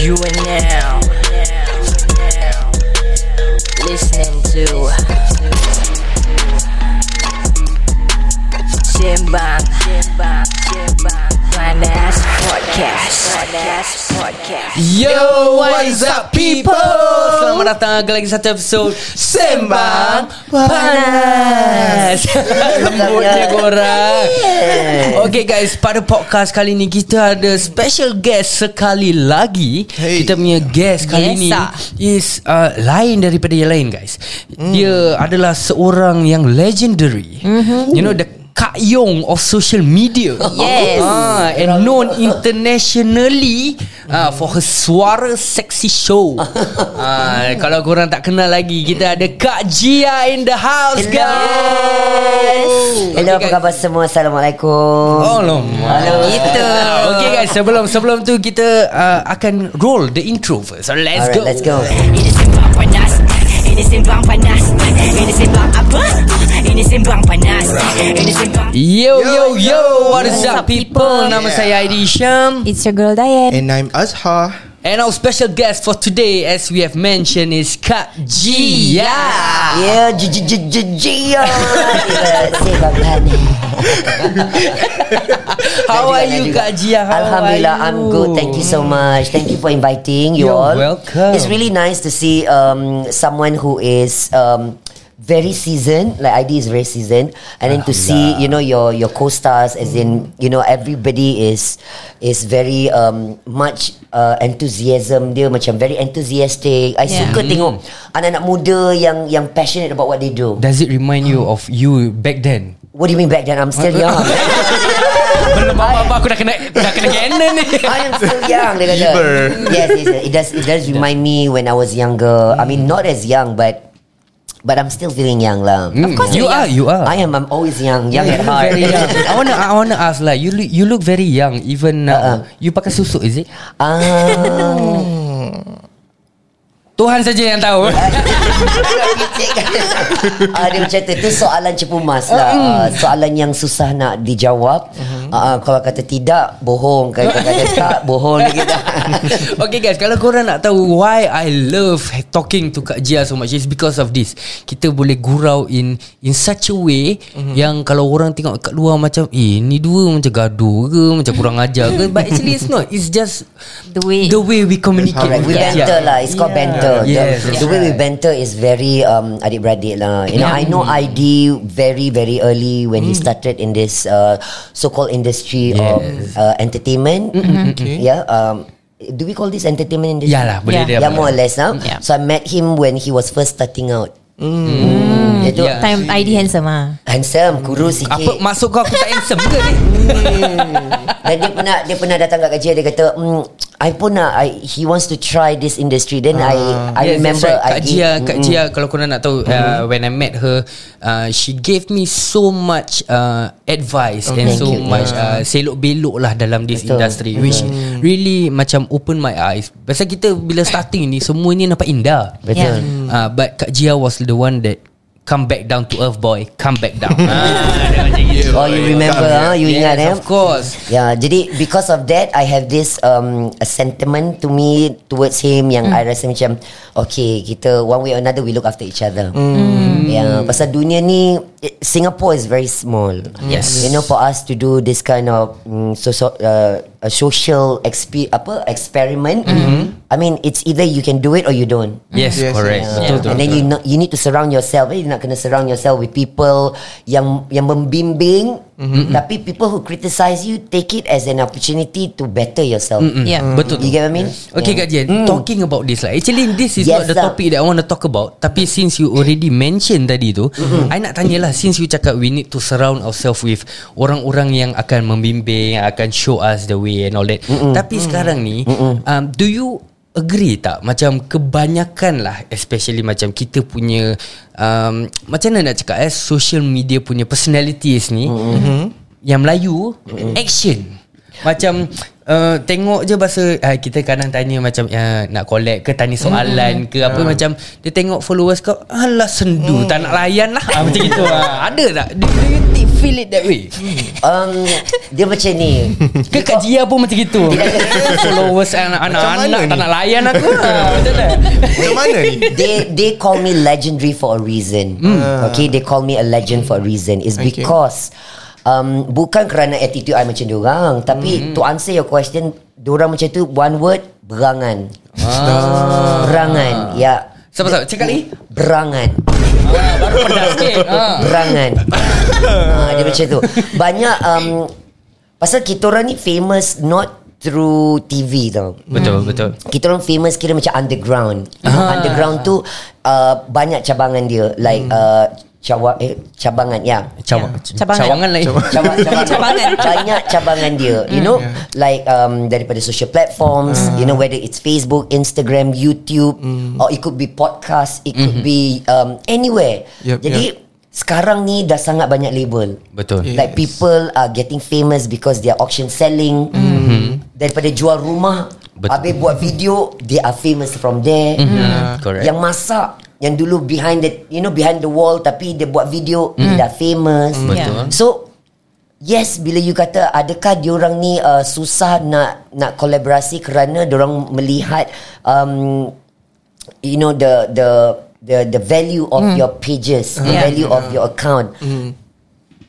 You are now. Listening to Simbang Panas Podcast. Panas Podcast. Yo, what is up people? Selamat datang ke lagi satu episod Sembang Panas Lembutnya korang Okay guys, pada podcast kali ni kita ada special guest sekali lagi Hey. Kita punya guest kali Yes, ni is uh, lain daripada yang lain guys Dia adalah seorang yang legendary You know the Kak Yong of social media Yes. ah, And known internationally uh, For her suara sexy show ah, Kalau korang tak kenal lagi Kita ada Kak Jia in the house Hello. guys Hello, Okay, apa khabar semua? Assalamualaikum. Oh lama Halo. Gitu. Okay guys sebelum sebelum tu kita uh, akan roll the intro first So let's Alright, go let's go. Ini Simbang Panas. Ini Simbang Panas. Ini Simbang apa? Ini Simbang Panas. Ini Simbang Yo yo yo What is up up, people people? Nama Yeah. saya Aidi Syam It's your girl Diane. And I'm Azhar. And our special guest for today As we have mentioned Is Kak Jia Yeah, j j j j j ya. How are you Kak Jia? How Alhamdulillah, are you? I'm good. Thank you so much. Thank you for inviting you You're all. welcome. It's really nice to see um, someone who is um, very seasoned. Like ID is very seasoned, and then to see you know your your co-stars, as in you know everybody is is very um, much uh, enthusiasm. Dia macam very enthusiastic. I Yeah. suka tengok anak-anak muda yang yang passionate about what they do. Does it remind you of you back then? What do you mean back then? I'm still young. Belum apa-apa aku dah kena dah kena canon ni. I am still young. Dia kata. Yes, yes, yes. It does. It does remind me when I was younger. I mean, not as young, but but I'm still feeling young, lah. Of course you are, you are. I am. I'm always young. Young Yeah, at heart. very young. I wanna, I wanna ask lah. You look, you look very young. Even now, you pakai susu, is it? Ah, Tuhan saja yang tahu. ah, dia macam tu. Itu soalan cepu mas lah. Ah, soalan yang susah nak dijawab. Ah, kalau kata tidak, bohong. Kalau kata tak, bohong. Dia kata. okay guys, kalau korang nak tahu why I love talking to Kak Jia so much, it's because of this. Kita boleh gurau in in such a way yang kalau orang tengok kat luar macam, eh ni dua macam gaduh ke, macam kurang ajar ke. But actually it's not. It's just The way. the way we communicate. Alright, we Jia. banter lah. It's called Yeah. Banter. Yes, the, way we banter is very um, adik-beradik lah. You know, Yeah. I know ID very very early when he started in this uh, so-called industry of Yes. uh, entertainment. Okay. Yeah. Um, do we call this entertainment industry? Ya lah, boleh Yeah. dia. Yeah, more or less. Huh? Yeah. So I met him when he was first starting out. Mm. Itu Yeah. Time ID handsome ah. handsome, kurus sikit. Apa maksud kau aku tak handsome ke ni? Dan dia pernah dia pernah datang kat kerja dia kata, mm, I pun nak I, he wants to try this industry. Then I I Yes, remember right. Kak I Jia, give- Kak Mm-mm. Jia kalau korang nak tahu uh, when I met her, uh, she gave me so much uh, advice and thank so you. much uh, selok belok lah dalam this Betul, industry which really macam open my eyes. Pasal kita bila starting ni semua ni nampak indah. Betul. Uh, but Kak Jia was the one that come back down to earth boy, come back down. ah, dia macam gitu. Oh, you remember? Huh? You yes, ingat eh? of course. Yeah, jadi because of that, I have this um, a sentiment to me towards him yang I rasa macam okay, kita one way or another we look after each other. Yeah, pasal dunia ni Singapore is very small. Yes. You know, for us to do this kind of mm, so, so, uh, a social exp apa experiment. I mean, it's either you can do it or you don't. Yes, Yes, correct. yes. Betul, Yeah. betul. And then you know, you need to surround yourself. Eh, you nak kena surround yourself with people yang yang membimbing. Tapi people who criticize you take it as an opportunity to better yourself. Yeah. Betul tu. You get what I mean? Okay Yeah. Kak Jen Talking about this lah Actually this is Yes, not the sir. topic That I want to talk about Tapi since you already mention tadi tu I nak tanya lah Since you cakap We need to surround ourselves with Orang-orang yang akan membimbing Yang akan show us the way And all that. Tapi sekarang ni um, Do you agree tak? Macam kebanyakan lah Especially macam kita punya um, Macam mana nak cakap eh Social media punya personalities ni Yang Melayu Action. Macam uh, Tengok je bahasa uh, Kita kadang tanya macam uh, Nak collect ke Tanya soalan ke Apa macam Dia tengok followers kau Alah sendu Tak nak layan lah ah, Macam gitu ah. Ada tak do, do you think feel it that way? um, Dia macam ni Ke Kak Jia pun macam gitu Followers anak-anak anak tak nak layan aku Ah, Macam mana? Macam mana ni they they call me legendary for a reason. Okay, they call me a legend for a reason. Okay. because um, bukan kerana attitude I macam diorang, tapi to answer your question, diorang macam tu one word berangan. Berangan. Ya. Sabar-sabar Cakap lagi Berangan. ah, Baru pedas sikit ah. Berangan. ha, dia macam tu. Banyak um, pasal kita orang ni famous not through TV tau. Betul betul Kita orang famous kira macam underground. Underground tu uh, banyak cabangan dia like uh, cawa eh cabangan ya. Caw- Cabangan. Cawangan lain. Cabangan, cabangan. Cabangan. Banyak cabangan dia. You know Like um, Daripada social platforms You know whether it's Facebook Instagram YouTube Or it could be podcast It could be um, Anywhere. Yup, Jadi Sekarang ni dah sangat banyak label. Betul. Yeah. Like people are getting famous Because they are auction selling. Daripada jual rumah Betul. Habis buat video They are famous from there. Hmm, Correct. Yang masak Yang dulu behind the You know behind the wall Tapi dia buat video Dia dah famous Betul. So Yes bila you kata adakah diorang ni uh, susah nak nak kolaborasi kerana diorang melihat um, you know the the the the value of your pages, the Yeah. value of your account.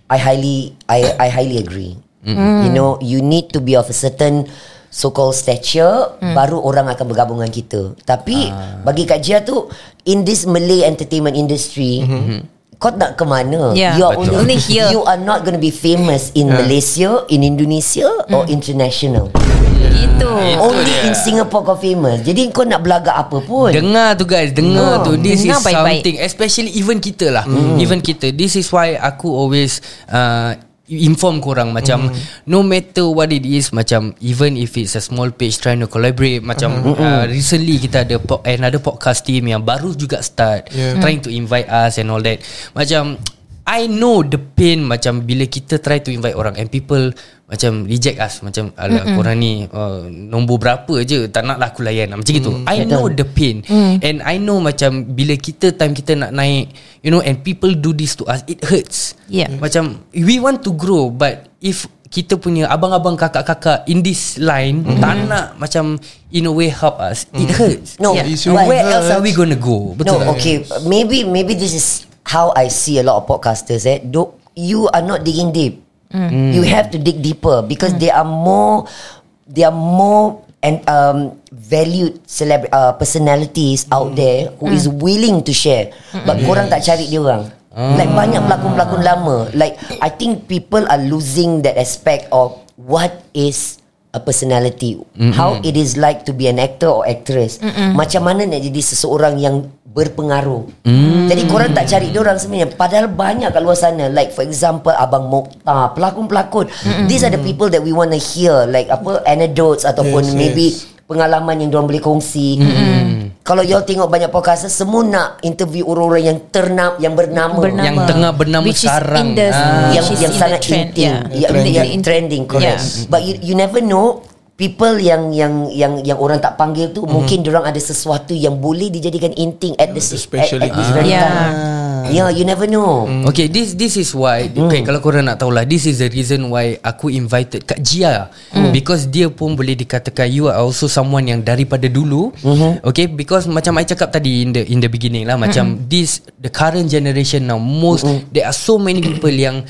I highly I I highly agree. You know you need to be of a certain so-called stature baru orang akan bergabung dengan kita. Tapi bagi Kak Jia tu in this Malay entertainment industry kau nak ke mana? Yeah. You are Betul. only Only here. You are not going to be famous in Malaysia, in Indonesia or international. Itu Only in Singapore kau famous. Jadi kau nak belagak apa pun. Dengar tu guys Dengar Oh, tu This dengar is baik-baik. something Especially even kita lah Even kita This is why Aku always uh, Inform korang Macam No matter what it is Macam Even if it's a small page Trying to collaborate Macam uh, Recently kita ada po- Another podcast team Yang baru juga start Yeah. Trying to invite us And all that. Macam I know the pain Macam bila kita try to invite orang And people Macam reject us Macam Alah mm korang ni uh, Nombor berapa je Tak nak lah aku layan Macam gitu I know the pain And I know macam Bila kita time kita nak naik You know And people do this to us It hurts Yeah. Macam We want to grow But if kita punya abang-abang kakak-kakak in this line mm. tak nak macam in a way help us it hurts No, Yeah. Where else hurts. are we gonna go betul No, tak? okay. Maybe maybe this is how I see a lot of podcasters. Eh, do you are not digging deep. You have to dig deeper because they are more, they are more and um valued celeb uh, personalities out there who is willing to share. But korang tak cari dia orang. Like banyak pelakon-pelakon lama. Like I think people are losing that aspect of what is a personality. How it is like to be an actor or actress. Macam mana nak jadi seseorang yang berpengaruh. Jadi korang tak cari dia orang sebenarnya. Padahal banyak kat luar sana. Like for example Abang Mokhtar, pelakon-pelakon. These are the people that we want to hear. Like apa anecdotes ataupun Yes, maybe yes. pengalaman yang diorang boleh kongsi. Kalau y'all tengok banyak podcast semua nak interview orang-orang yang ternam yang bernama. Bernama. Yang tengah bernama Which is sekarang. in the, Ah. yang is yang in sangat the trend, intim, yeah. yang, Trending. yang trending correct. Yeah. But you you never know people yang yang yang yang orang tak panggil tu mungkin orang ada sesuatu yang boleh dijadikan inting at the at, at Especially- this very Yeah. time. Yeah, you never know. Okay this this is why Okay kalau korang nak tahulah This is the reason why Aku invited Kak Jia. Because dia pun boleh dikatakan You are also someone yang Daripada dulu. Okay Because macam I cakap tadi In the in the beginning lah Macam this The current generation now Most There are so many people yang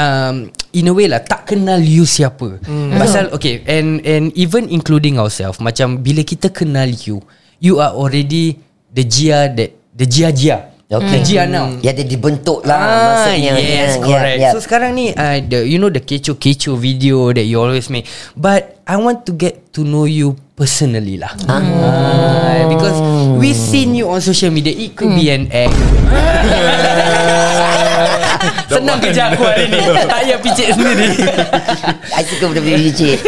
um, in a way lah tak kenal you siapa. Pasal okay and and even including ourselves macam bila kita kenal you, you are already the Jia that the Jia Jia. Okay. Jia now. Ya dia dibentuk lah Ah, maksudnya. yes, Yeah, correct. yeah, yeah. So sekarang ni, uh, the you know the kecoh-kecoh video that you always make, but I want to get to know you personally lah. Ah, because we seen you on social media, it could be an act. Senang kerja aku hari ni Tak payah picit sendiri I suka benda-benda bicik.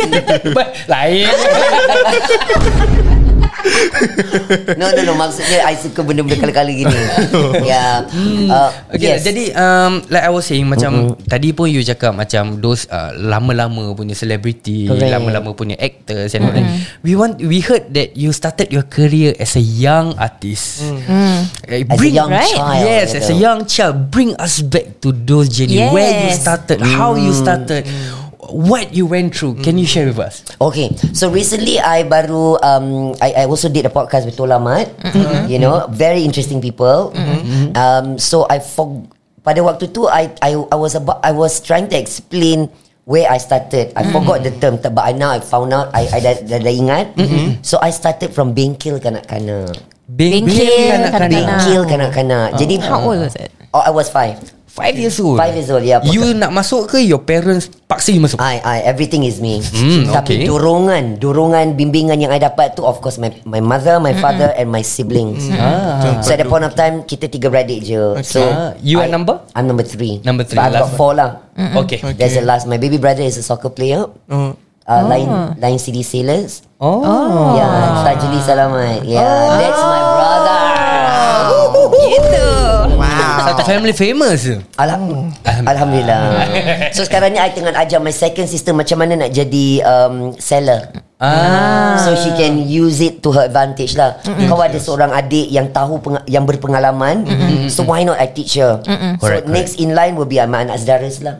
But, Lain no no no maksudnya I suka benda-benda kala-kala gini. yeah. Uh, Okay, yes. jadi um, like I was saying macam tadi pun you cakap macam those uh, lama-lama punya celebrity, Correct. lama-lama punya actors and all that. We want we heard that you started your career as a young artist. Uh, As a young Right. child. Yes, as a young child, bring us back to those journey. Where you Yes. started, how you started, what you went through. Can you share with us? Okay, so recently I baru um I, I also did a podcast with Tola Mat. You know, very interesting people. Um, so I for pada waktu tu I I I was about I was trying to explain where I started. I forgot the term, but I now I found out. I I dah, dah, dah ingat. So I started from bengkel kanak-kanak. Bengkel kanak-kanak. kanak-kanak. Bengkel kanak-kanak. Jadi How old was it? Oh, I was five. Five years old. Five years old, yeah. You nak masuk ke your parents paksa you masuk? I, I, everything is me. Hmm, Tapi okay. dorongan, dorongan, bimbingan yang I dapat tu, of course, my my mother, my father, and my siblings. Ah. So at that point of time, kita tiga beradik je. So Ah, you I, are number? I'm number three. Number three, But I've got last four lah. Okay. There's the last. My baby brother is a soccer player. Oh. Uh, Line Line City Sailors. Oh. Yeah, Tajuli Salamat. Yeah, that's my brother. Gitu. Satu family famous. Alham- Alhamdulillah. so sekarang ni I tengah ajar my second sister macam mana nak jadi um, seller. Ah. So she can use it to her advantage lah. Kau ada seorang adik yang tahu penga- yang berpengalaman. So why not I teach her? So Correct, next in line will be my anak saudara lah.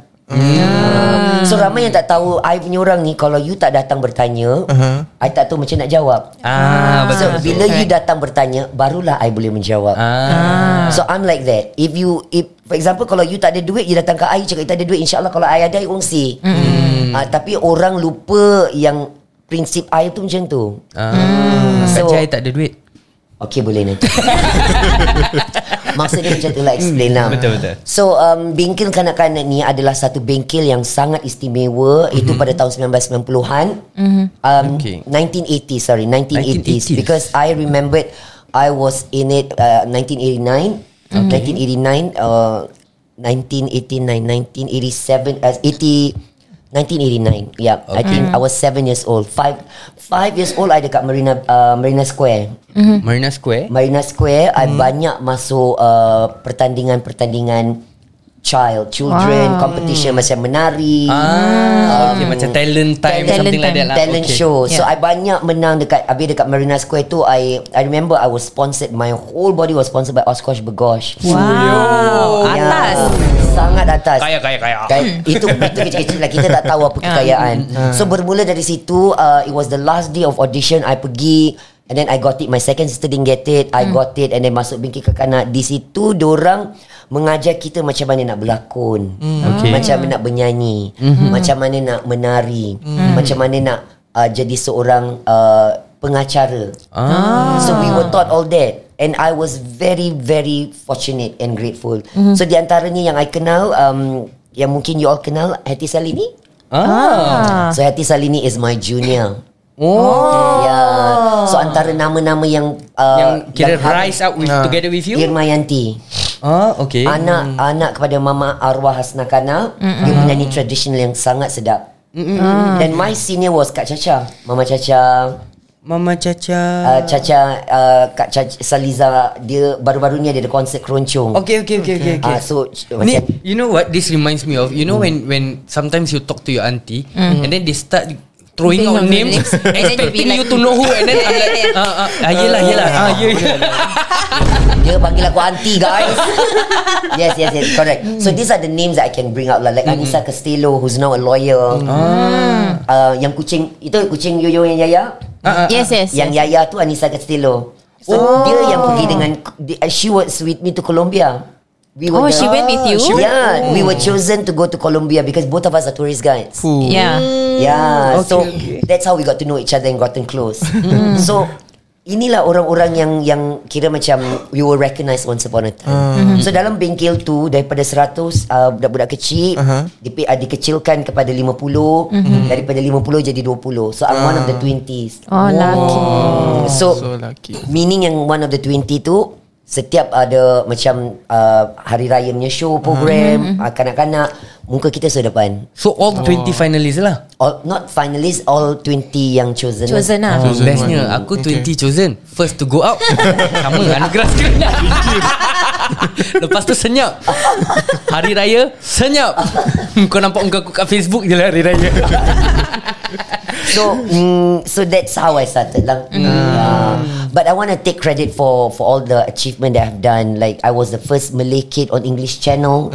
So ramai yang tak tahu I punya orang ni Kalau you tak datang bertanya uh-huh. I tak tahu macam nak jawab Ah, So betul. bila you datang bertanya Barulah I boleh menjawab Ah. So I'm like that If you if For example Kalau you tak ada duit You datang ke I Cakap you tak ada duit InsyaAllah kalau I ada I kongsi mm. uh, Tapi orang lupa Yang Prinsip I tu macam tu Ah. So- So, Jai tak ada duit. Okay boleh nanti Maksudnya macam tu lah Explain lah Betul, betul. So um, Bengkel kanak-kanak ni Adalah satu bengkel Yang sangat istimewa mm-hmm. Itu pada tahun 1990-an mm-hmm. um, Okay. 1980 Sorry 1980s, 1980s. Because I remembered I was in it uh, 1989 1989 uh, 1989 1987 uh, 80 1989 Yeah I think I was 7 years old. 5 5 years old I dekat Marina uh, Marina Square. Marina Square. Marina Square I banyak masuk uh, pertandingan-pertandingan child children Wow. competition macam menari Ah, okay, macam talent time Talent something like time. that lah. talent okay. show so Yeah. I banyak menang dekat Habis dekat Marina Square tu I I remember I was sponsored My whole body was sponsored by Oshkosh Bagosh Wow. Atas. Sangat atas Kaya, kaya, kaya. Kaya- itu itu kecil-kecil lah kita tak tahu apa kekayaan. So bermula dari situ uh, it was the last day of audition I pergi and then I got it my second sister didn't get it I got it and then masuk bingkit kekanak di situ dorang mengajar kita macam mana nak berlakon Okay. macam mana nak bernyanyi macam mana nak menari macam mana nak uh, jadi seorang uh, pengacara Ah. So we were taught all that And I was very very fortunate and grateful So di antaranya yang I kenal um, Yang mungkin you all kenal Hati Salini Ah. So Hati Salini is my junior Oh. Yeah. So antara nama-nama yang uh, Yang kira yang rise up with, Ah. together with you? Irmayanti Ah, okay. Anak anak kepada mama arwah Hasna Kana Dia menyanyi tradisional yang sangat sedap Dan my senior was Kak Caca Mama Caca Mama Caca. uh, Caca uh, Kak Caca Saliza Dia baru-baru ni ada konsert keroncong Okay, okay, okay, okay. okay. Ah, so Ni, macam you know what this reminds me of? You know when when sometimes you talk to your auntie and then they start throwing out names, expecting you to know who and then I'm like, ah, ah, ah, yelah, yelah, ah, yeah, yeah. Dia panggil aku auntie guys. Yes yes yes correct. So these are the names that I can bring out lah. Like Anissa Castello Who's now a lawyer. Uh, Yang kucing Itu kucing Yoyo yang Yaya? Ah, ah, Yes, yes. Yang yes. Yaya tu Anissa Castello So dia yang pergi dengan She was with me to Colombia We Oh, she went with you? She- Yeah We were chosen to go to Colombia Because both of us are tourist guides Fuh. Yeah. Yeah, Okay, so okay. that's how we got to know each other and gotten close. so inilah orang-orang yang yang kira macam we were recognized once upon a time. So dalam bengkel tu daripada 100 uh, budak-budak kecil Uh-huh. dipi- uh, dikecilkan kepada 50 daripada 50 jadi 20. So I'm one of the 20s. Oh, lucky. So, So lucky. meaning yang one of the 20 tu setiap ada macam uh, hari raya punya show program uh, kanak-kanak Muka kita sudah depan. So all 20 finalists lah? All, Not finalists All 20 yang chosen. Chosen lah. Oh, bestnya. Aku 20 chosen. First to go out. Sama anugerah sekali Lepas tu senyap Hari raya Senyap Kau nampak muka aku kat Facebook je lah Hari raya So mm, so that's how I started lah. Yeah. But I want to take credit for for all the achievement that I've done. Like I was the first Malay kid on English Channel.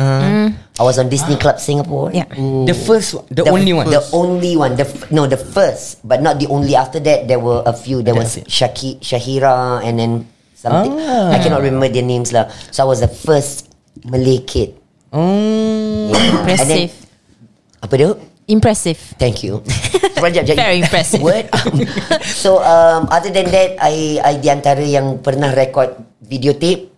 I was on Disney Club Singapore. Yeah. Mm. The first The, only one The only one. The f- no, the first, but not the only. After that, there were a few. There was. Shaki, Shahira, and then something. Ah. I cannot remember their names lah. So I was the first Malay kid. oh. Yeah. And then- Impressive. Apa dia? Impressive. Thank you. Very impressive. Word. so um, other than that, I I di antara yang pernah record videotape,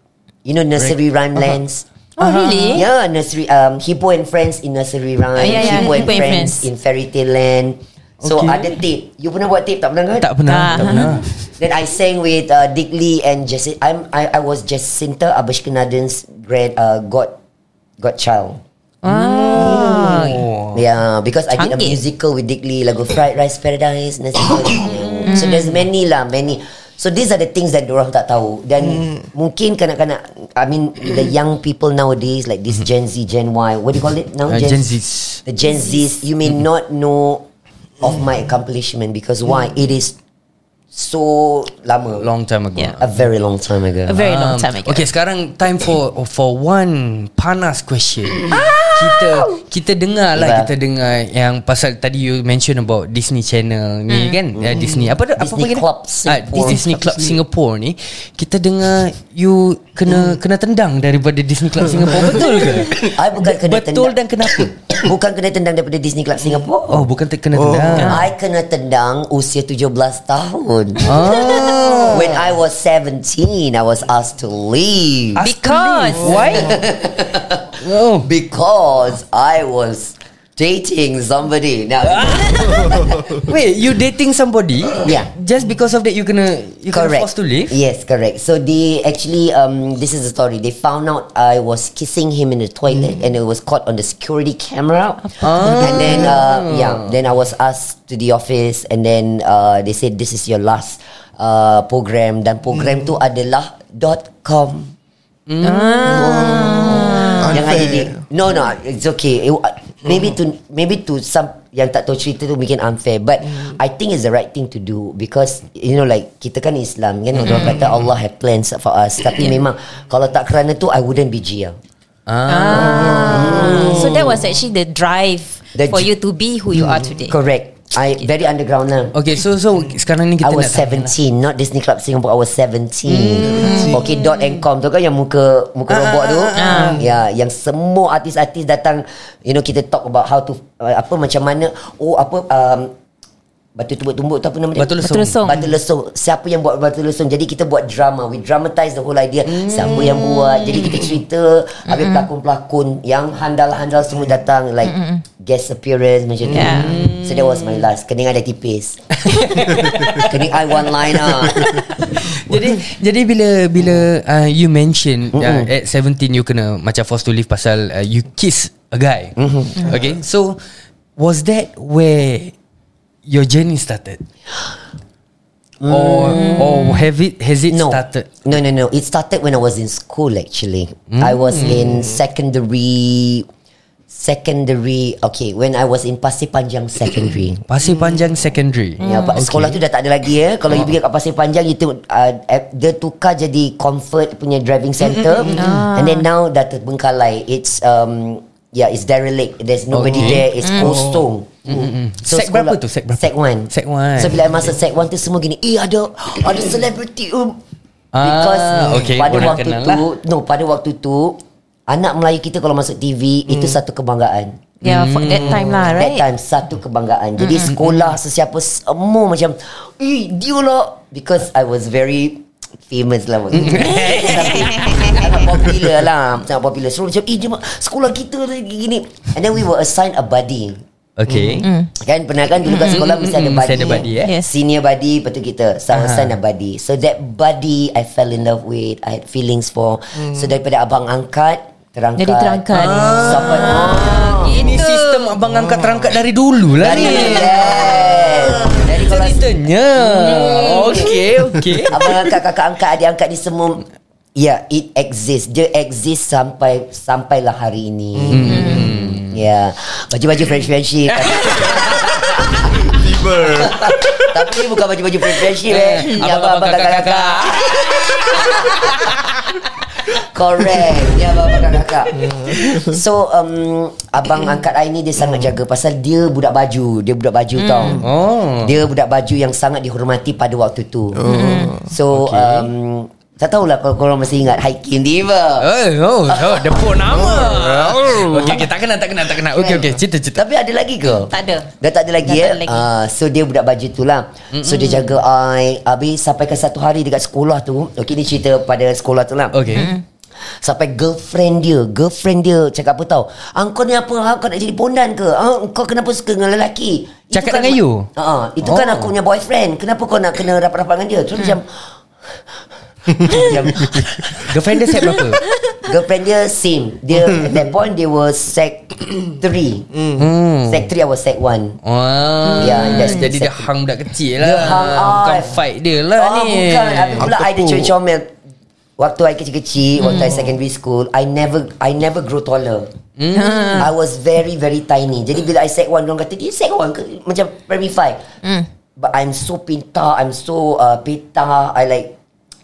you know nursery rhyme lands. Oh, really? Yeah, nursery um Hippo and Friends in nursery rhyme, Ah, yeah, yeah, Hippo, and, Hippo and Friends, Friends. in Fairy Tale Land. So Okay. ada tape. You pernah buat tape tak pernah kan? Tak pernah Ah. Tak pernah Then I sang with uh, Dick Lee and Jesse. I'm I, I was Jacinta Abishkanaden's grand uh, god godchild. Ah. oh. Yeah, because I did a musical with Dick Lee, lagu Fried Rice Paradise, nasi goreng. So there's many lah, many. So these are the things that orang tak tahu. Dan mungkin kanak-kanak, I mean the young people nowadays, like this Gen Z, Gen Y, what do you call it now? Uh, Gen Zs. The Gen Zs, you may not know of my accomplishment because why? It is so lama. Long time ago Yeah. A very long time ago. A very long Um, time ago. Okay sekarang time for for one panas question. kita kita dengar lah kita dengar yang pasal tadi you mention about Disney Channel ni kan uh, Disney apa apa Disney panggil dia? Club Ah, Singapore. Disney Club Singapore ni kita dengar you kena kena tendang daripada Disney Club Singapore betul ke? I bukan kena betul tendang. dan kenapa? Bukan kena tendang daripada Disney Club Singapore. Oh bukan te- kena tendang. I kena tendang usia 17 tahun. Oh. When I was 17, I was asked to leave. Because Why? oh. Because I was dating somebody. Now, Wait, you dating somebody? Yeah. Just because of that you gonna you kena correct. forced to leave? Yes, correct. So they actually, um, this is the story. They found out I was kissing him in the toilet, and it was caught on the security camera. And then, uh, yeah, then I was asked to the office, and then uh, they said this is your last uh, program. Dan program tu adalah dot com. Yang ada di No no It's okay it, Maybe to Maybe to some Yang tak tahu cerita tu Mungkin unfair But I think it's the right thing to do Because You know like Kita kan Islam kan? Orang kata Allah have plans for us. Tapi memang Kalau tak kerana tu I wouldn't be Gia Ah, so that was actually the drive The for j- you to be who you are today. Correct I very underground lah. Okay so so sekarang ni kita I was nak tanya 17 Not Disney Club Singapore I was 17 Okay dot and com. Tu kan Yang muka Muka robot tu? Ya Yang semua artis-artis datang You know kita talk about How to uh, Apa macam mana Oh apa um, Batu tumbuk-tumbuk tu apa nama dia? Batu lesung. Batu lesung. Batu lesung. Siapa yang buat batu lesung? Jadi kita buat drama. We dramatize the whole idea. Siapa yang buat? Jadi kita cerita Habis pelakon-pelakon Yang handal-handal semua datang Like Guest appearance Macam tu. Yeah. So that was my last. Kening ada tipis Kening I one liner. Jadi jadi bila bila uh, you mention uh, at 17 you kena macam forced to leave pasal uh, you kiss a guy. Okay. So was that where your journey started? Or or have it has it no. started? No, no, no. It started when I was in school actually. I was in secondary secondary okay, when I was in Pasir Panjang Secondary. Pasir Panjang Secondary. Ya, okay. sekolah tu dah tak ada lagi ya. Kalau you pergi kat Pasir Panjang itu uh, eh, dia tukar jadi Comfort punya driving center and then now dah terbengkalai. It's um yeah, it's derelict. There's nobody Okay. there. It's kosong. Sek berapa tu? Sek berapa? Sek 1 Sek one. So bila I masuk sek 1 tu semua gini Eh ada Ada celebrity um. Ah, Because okay, Pada orang waktu tu lah. No pada waktu tu Anak Melayu kita kalau masuk TV Hmm. Itu satu kebanggaan Yeah, for that time lah, That right? time satu kebanggaan Jadi sekolah sesiapa Semua macam Eh dia lah Because I was very Famous lah waktu tu. Sangat popular lah Sangat popular So macam Eh mak- sekolah kita lagi gini And then we were assigned a buddy Okay. Kan pernah kan dulu kat sekolah mesti ada Mm, buddy. mesti ada buddy, eh? Yes. Senior buddy lepas tu kita sama son a buddy. So that buddy I fell in love with, I had feelings for. So daripada abang angkat terangkat. Jadi terangkat. Sampai ah. Ini sistem abang angkat terangkat dari dulu lah Dari ni. yes. Dari kalau Ceritanya. Okey, okey. abang angkat, kakak angkat, adik angkat ni semua yeah, it exists. Dia exist sampai sampailah hari ini. Hmm. Ya, yeah. baju-baju French friendship. Tiba Tapi ni bukan baju-baju French friendship eh. Ni Abang-abang kakak-kakak. Correct Ya abang kakak So um, Abang angkat I ni Dia sangat jaga Pasal dia budak baju Dia budak baju tau Oh. Dia budak baju Yang sangat dihormati Pada waktu tu So um, Tak tahulah Kalau korang masih ingat Hiking Diva Oh, oh, oh, dia pun nama. Okey, okey, tak kenal, tak kenal, tak kenal. Okey, okey, cerita, cerita. Tapi ada lagi ke? Tak ada. Dah tak ada lagi Dah ya? tak ada lagi. Ah, so dia budak baju tu lah So dia jaga I Habis sampai ke satu hari Dekat sekolah tu Okay ni cerita pada sekolah tu lah Okey. Sampai girlfriend dia Girlfriend dia Cakap apa tau ah, Kau ni apa ah, Kau nak jadi pondan ke ah, Kau kenapa suka dengan lelaki Cakap kan, dengan you? ah, Itu kan Oh. aku punya boyfriend Kenapa kau nak kena rapat-rapat dengan dia Terus macam macam Girlfriend dia set berapa? Girlfriend dia same Dia at that point Dia was sec 3 Hmm. Sec 3 I was sec 1 Wah. Ya, that's jadi dia hang budak kecil lah. Dia hang Bukan I. fight dia lah oh, ni. bukan Habis pula Apa I dia tu? comel Waktu I kecil-kecil Waktu I secondary school I never I never grow taller Hmm. I was very very tiny Jadi bila I sec 1 Diorang kata Dia sec 1 ke Macam primary 5 But I'm so pintar I'm so uh, pintar I like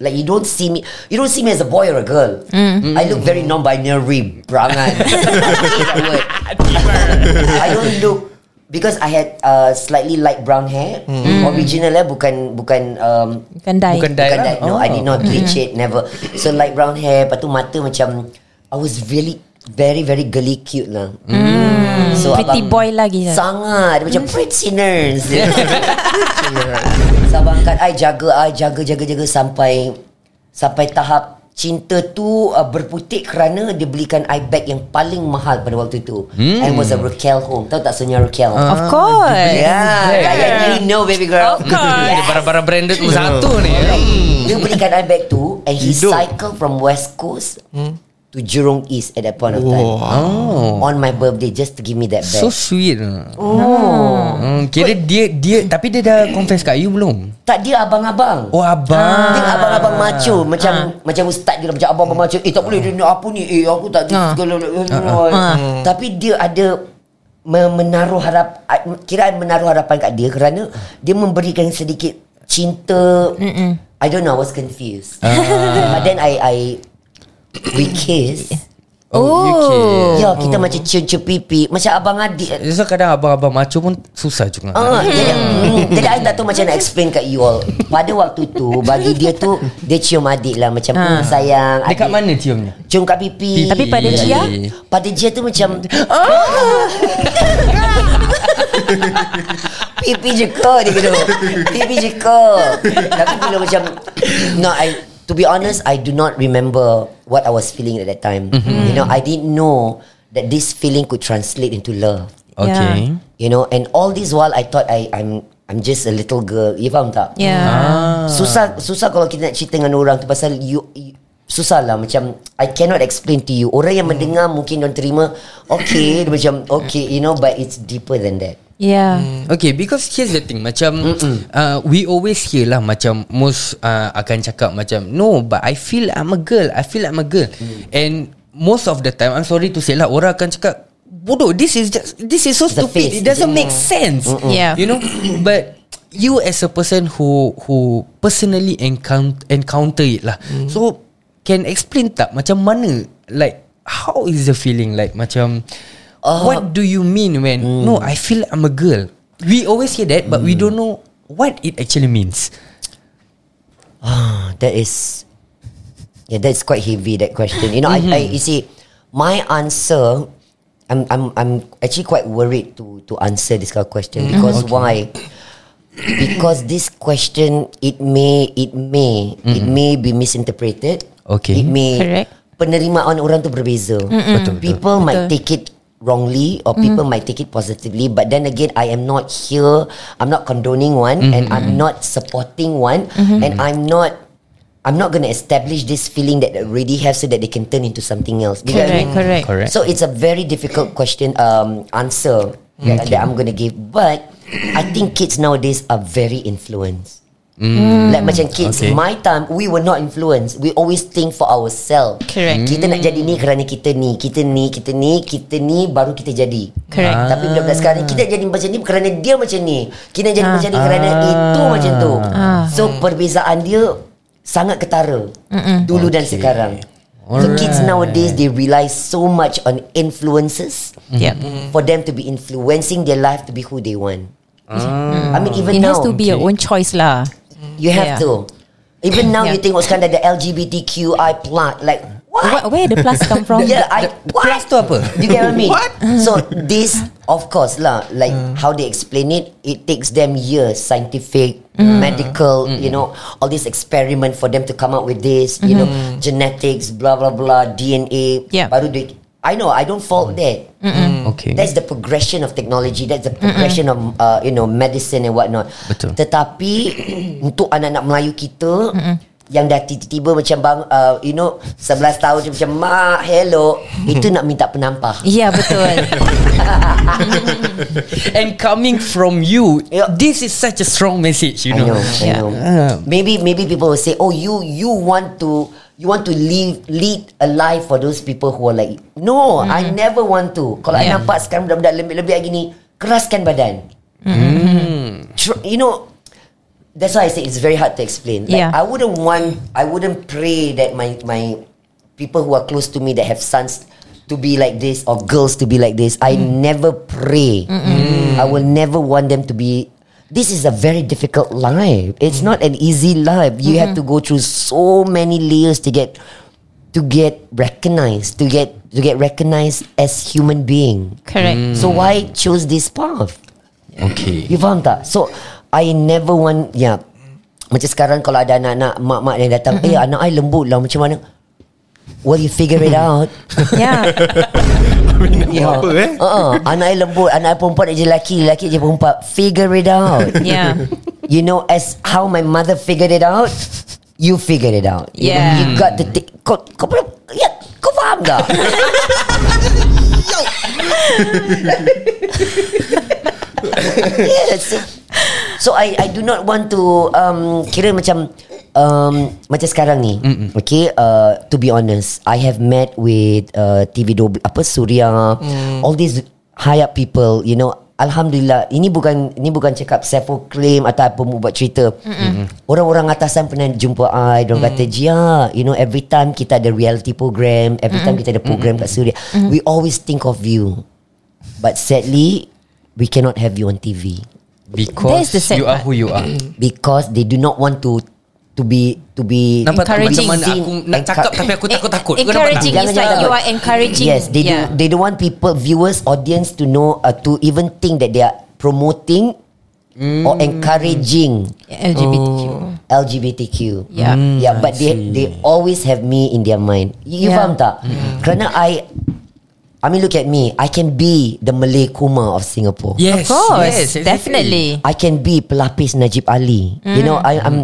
Like you don't see me You don't see me as a boy or a girl. I look very non-binary Berangan word. I don't look Because I had uh, slightly light brown hair. Original eh Bukan Bukan um, Bukan dye. Bukan dye Bukan lah. that No I did not bleach it Never. So light brown hair Lepas tu mata macam I was really Very very girly cute lah So Pretty boy lagi lah. Sangat Dia macam pretty nurse So abang angkat I jaga I jaga jaga jaga Sampai Sampai tahap Cinta tu uh, berputik kerana dia belikan I bag yang paling mahal pada waktu tu. And was a Raquel home. Tahu tak Sonia Raquel? Of course. Yeah, I you know baby girl. Of course. Dia barang-barang branded tu satu ni. Dia belikan I bag tu And he Hidup. cycle from West Coast To Jurong East At that point of time. Oh. On my birthday Just to give me that bag. So sweet. Oh. Hmm, kira dia dia tapi dia dah confess kat you belum? Tak dia abang-abang. Oh abang. Dia abang-abang macho. Macam Macam ustaz dia lah, Macam abang-abang macho. Eh tak boleh dia nak apa ni? Eh aku tak Ah. segala Tapi dia ada me- Menaruh harap Kira menaruh harapan kat dia Kerana Dia memberikan sedikit Cinta. I don't know I was confused. But then I I We kiss Oh, okay. Ya kita macam cium-cium pipi. Macam abang adik. So kadang abang-abang macho pun susah juga. Ah, jadi, hmm, jadi I tak tahu macam nak explain kat you all. Pada waktu tu Bagi dia tu Dia cium adik lah. Macam hmm, sayang Dekat adik. mana ciumnya? Cium kat pipi. Tapi pada Pipi. Jia? Pada Jia tu macam Pipi je ke dia kata Pipi je ke Tapi bila macam No I To be honest I do not remember What I was feeling at that time You know I didn't know That this feeling could translate into love Okay. You know And all this while I thought I I'm I'm just a little girl You faham tak? Yeah. Ah. Susah susah kalau kita nak cerita dengan orang tu pasal you, you susah lah macam I cannot explain to you. Orang yang mendengar mungkin dia terima okay macam okay you know but it's deeper than that. Yeah. Okay because here's the thing Macam uh, We always hear lah Macam Most uh, akan cakap macam No but I feel I'm a girl I feel I'm a girl. And Most of the time I'm sorry to say lah Orang akan cakap Bodoh This is just This is so a stupid. face. It doesn't make sense. Yeah. You know But You as a person who Who Personally encounter, encounter it lah. So Can explain tak Macam mana Like How is the feeling? Like Macam Uh, What do you mean when No I feel I'm a girl We always hear that But we don't know What it actually means Ah, that is yeah, that's quite heavy. That question, you know, I, I you see, my answer, I'm I'm I'm actually quite worried to to answer this kind of question because why? Because this question it may it may it may be misinterpreted. Okay. It may Correct. penerimaan orang tu berbeza. Betul, betul. People might Betul. take it wrongly or people might take it positively but then again I am not here I'm not condoning one and I'm not supporting one and I'm not I'm not going to establish this feeling that they already have so that they can turn into something else. What I Correct, mean? correct. Correct. So it's a very difficult question um, answer that, that I'm going to give. But I think kids nowadays are very influenced. Like macam kids Okay. My time We were not influenced. We always think for ourselves. Correct. Kita nak jadi ni Kerana kita ni Kita ni Kita ni Kita ni Baru kita jadi. Correct. Tapi budak-budak sekarang ni Kita jadi macam ni Kerana dia macam ni. Kita jadi Ah. macam ni Kerana itu macam tu. Ah. So perbezaan dia Sangat ketara. Dulu dan sekarang. So kids nowadays They rely so much On influences Yep. For them to be influencing Their life To be who they want. I mean even It now. has to be your own choice lah. You have Yeah. to. Even now Yeah. you tengok sekarang ada LGBTQI plus like what? What, where the plus come from? Yeah, I what? plus tu apa? You get what I mean? What? So this of course lah like how they explain it it takes them years scientific medical you know all this experiment for them to come up with this you know genetics blah blah blah DNA Yeah. baru they I know I don't fault that Okay. That's the progression of technology. That's the progression of uh, you know medicine and whatnot. Betul. Tetapi untuk anak-anak Melayu kita yang dah tiba-tiba macam bang uh, you know 11 tahun macam mak hello itu nak minta penampah. Ya, betul. And coming from you, Yeah. this is such a strong message, you I know. know, I Yeah. know. Maybe maybe people will say, "Oh, you you want to you want to lead lead a life for those people who are like." No, I never want to. Kalau I Yeah. nampak sekarang budak-budak lembik-lembik gini, keraskan badan. Tr- you know, that's why I say it's very hard to explain. Like, Yeah. I wouldn't want, I wouldn't pray that my my people who are close to me that have sons to be like this or girls to be like this. I never pray. I will never want them to be. This is a very difficult life. It's not an easy life. You have to go through so many layers to get to get recognized, to get to get recognized as human being. Correct. So why choose this path? Okay. You faham tak? So I never want Ya Macam sekarang Kalau ada anak-anak Mak-mak yang datang Eh anak I lembut lah Macam mana Well you figure it out Yeah. yeah. apa, eh? uh-uh. Anak I lembut Anak I perempuan je lelaki Lelaki je perempuan Figure it out Yeah. You know As how my mother figured it out You figured it out You know, Yeah. You got to take Kau, kau belum Ya Kau faham tak yes. So I I do not want to um kira macam um macam sekarang ni. Mm-mm. Okay, uh, to be honest, I have met with uh, TV do apa Surya, all these high up people, you know. Alhamdulillah Ini bukan Ini bukan cakap Self proclaim Atau apa mu buat cerita Mm-mm. Orang-orang atasan Pernah jumpa I Diorang kata Jia You know every time Kita ada reality program Every time kita ada program kat Suria We always think of you But sadly We cannot have you on TV Because That's the sad you are part. who you are. Because they do not want to To be To be Nampak macam Encouraging. mana aku nak cakap tapi aku takut-takut. Kau nampak tak? Encouraging. It's like you are encouraging. Yes, they Yeah. do. They don't want people, viewers, audience to know uh, to even think that they are promoting or encouraging LGBTQ. LGBTQ. Yeah. yeah. But they they always have me in their mind. You, Yeah. faham tak? Kerana I, I mean, look at me. I can be the Malay Kuma of Singapore. Yes. Of course. yes, exactly. definitely. I can be pelapis Najib Ali. You know, I, I'm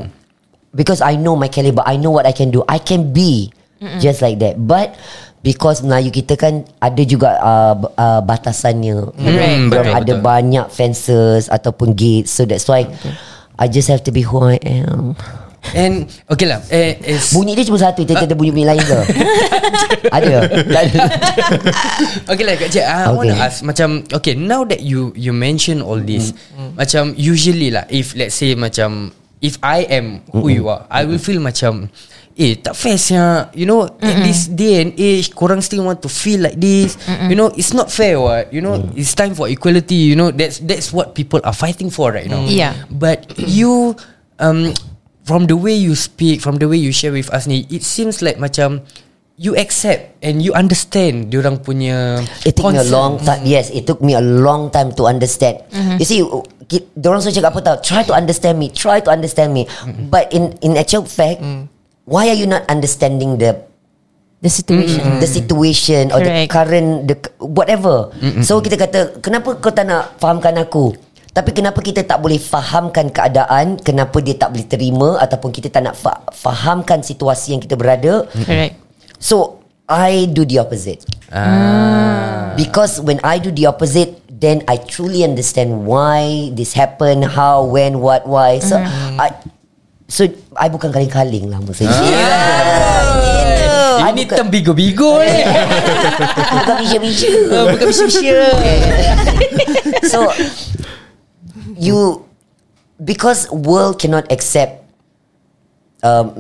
because I know my caliber. I know what I can do. I can be just like that. But because Melayu kita kan ada juga uh, uh, batasannya. Hmm, Dorang betul, ada betul. banyak fences ataupun gates. So that's why I just have to be who I am. And okay lah. Eh, is, Bunyi dia cuma satu. Kita ada bunyi-bunyi lain ke? ada. Tak ada. okay lah Kak Cik I Okay. want to ask Macam Okay now that you You mention all this Macam usually lah If let's say macam If I am Who you are I will feel macam Eh tak fair sia. You know At this day and age Korang still want to feel like this. You know It's not fair what? You know It's time for equality. You know That's that's what people are fighting for right now. Yeah. But you um, From the way you speak From the way you share with us ni It seems like macam You accept And you understand Diorang punya It took me a long time. Yes, it took me a long time to understand. You see, orang selalu cakap apa tau? Try to understand me. Try to understand me. But in in actual fact, why are you not understanding the The situation. the situation or the Correct. current the whatever? So kita kata, kenapa kau tak nak fahamkan aku? Tapi kenapa kita tak boleh fahamkan keadaan Kenapa dia tak boleh terima Ataupun kita tak nak fa- fahamkan situasi yang kita berada Correct. So I do the opposite Ah. Because when I do the opposite Then I truly understand why this happen How, when, what, why So I So I bukan kaling-kaling lah Maksud Ah. Ini term bigo-bigo ni. Bukan bisya-bisya Ah, Bukan bisya-bisya. So You Because world cannot accept um,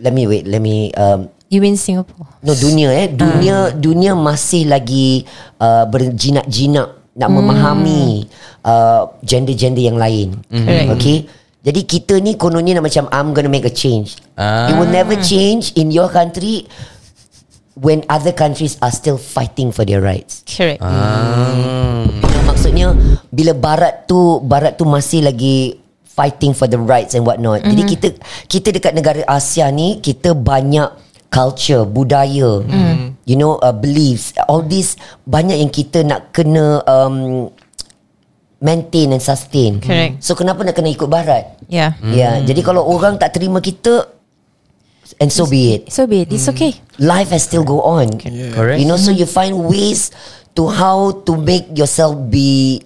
Let me wait Let me um, You in Singapore. No dunia eh Dunia Dunia masih lagi uh, Berjinak-jinak Nak memahami uh, Gender-gender yang lain Correct. Okay Jadi kita ni kononnya nak macam I'm gonna make a change Ah. It will never change In your country When other countries Are still fighting for their rights Correct. You know, maksudnya bila barat tu barat tu masih lagi fighting for the rights and what not. Mm-hmm. Jadi kita kita dekat negara Asia ni kita banyak culture, budaya, mm. You know, uh, beliefs, all this banyak yang kita nak kena um, maintain and sustain. Correct. So kenapa nak kena ikut barat? Yeah. Ya, yeah, jadi kalau orang tak terima kita and so be it. So be it. It's okay. life has still go on. Correct. You know, so you find ways to how to make yourself be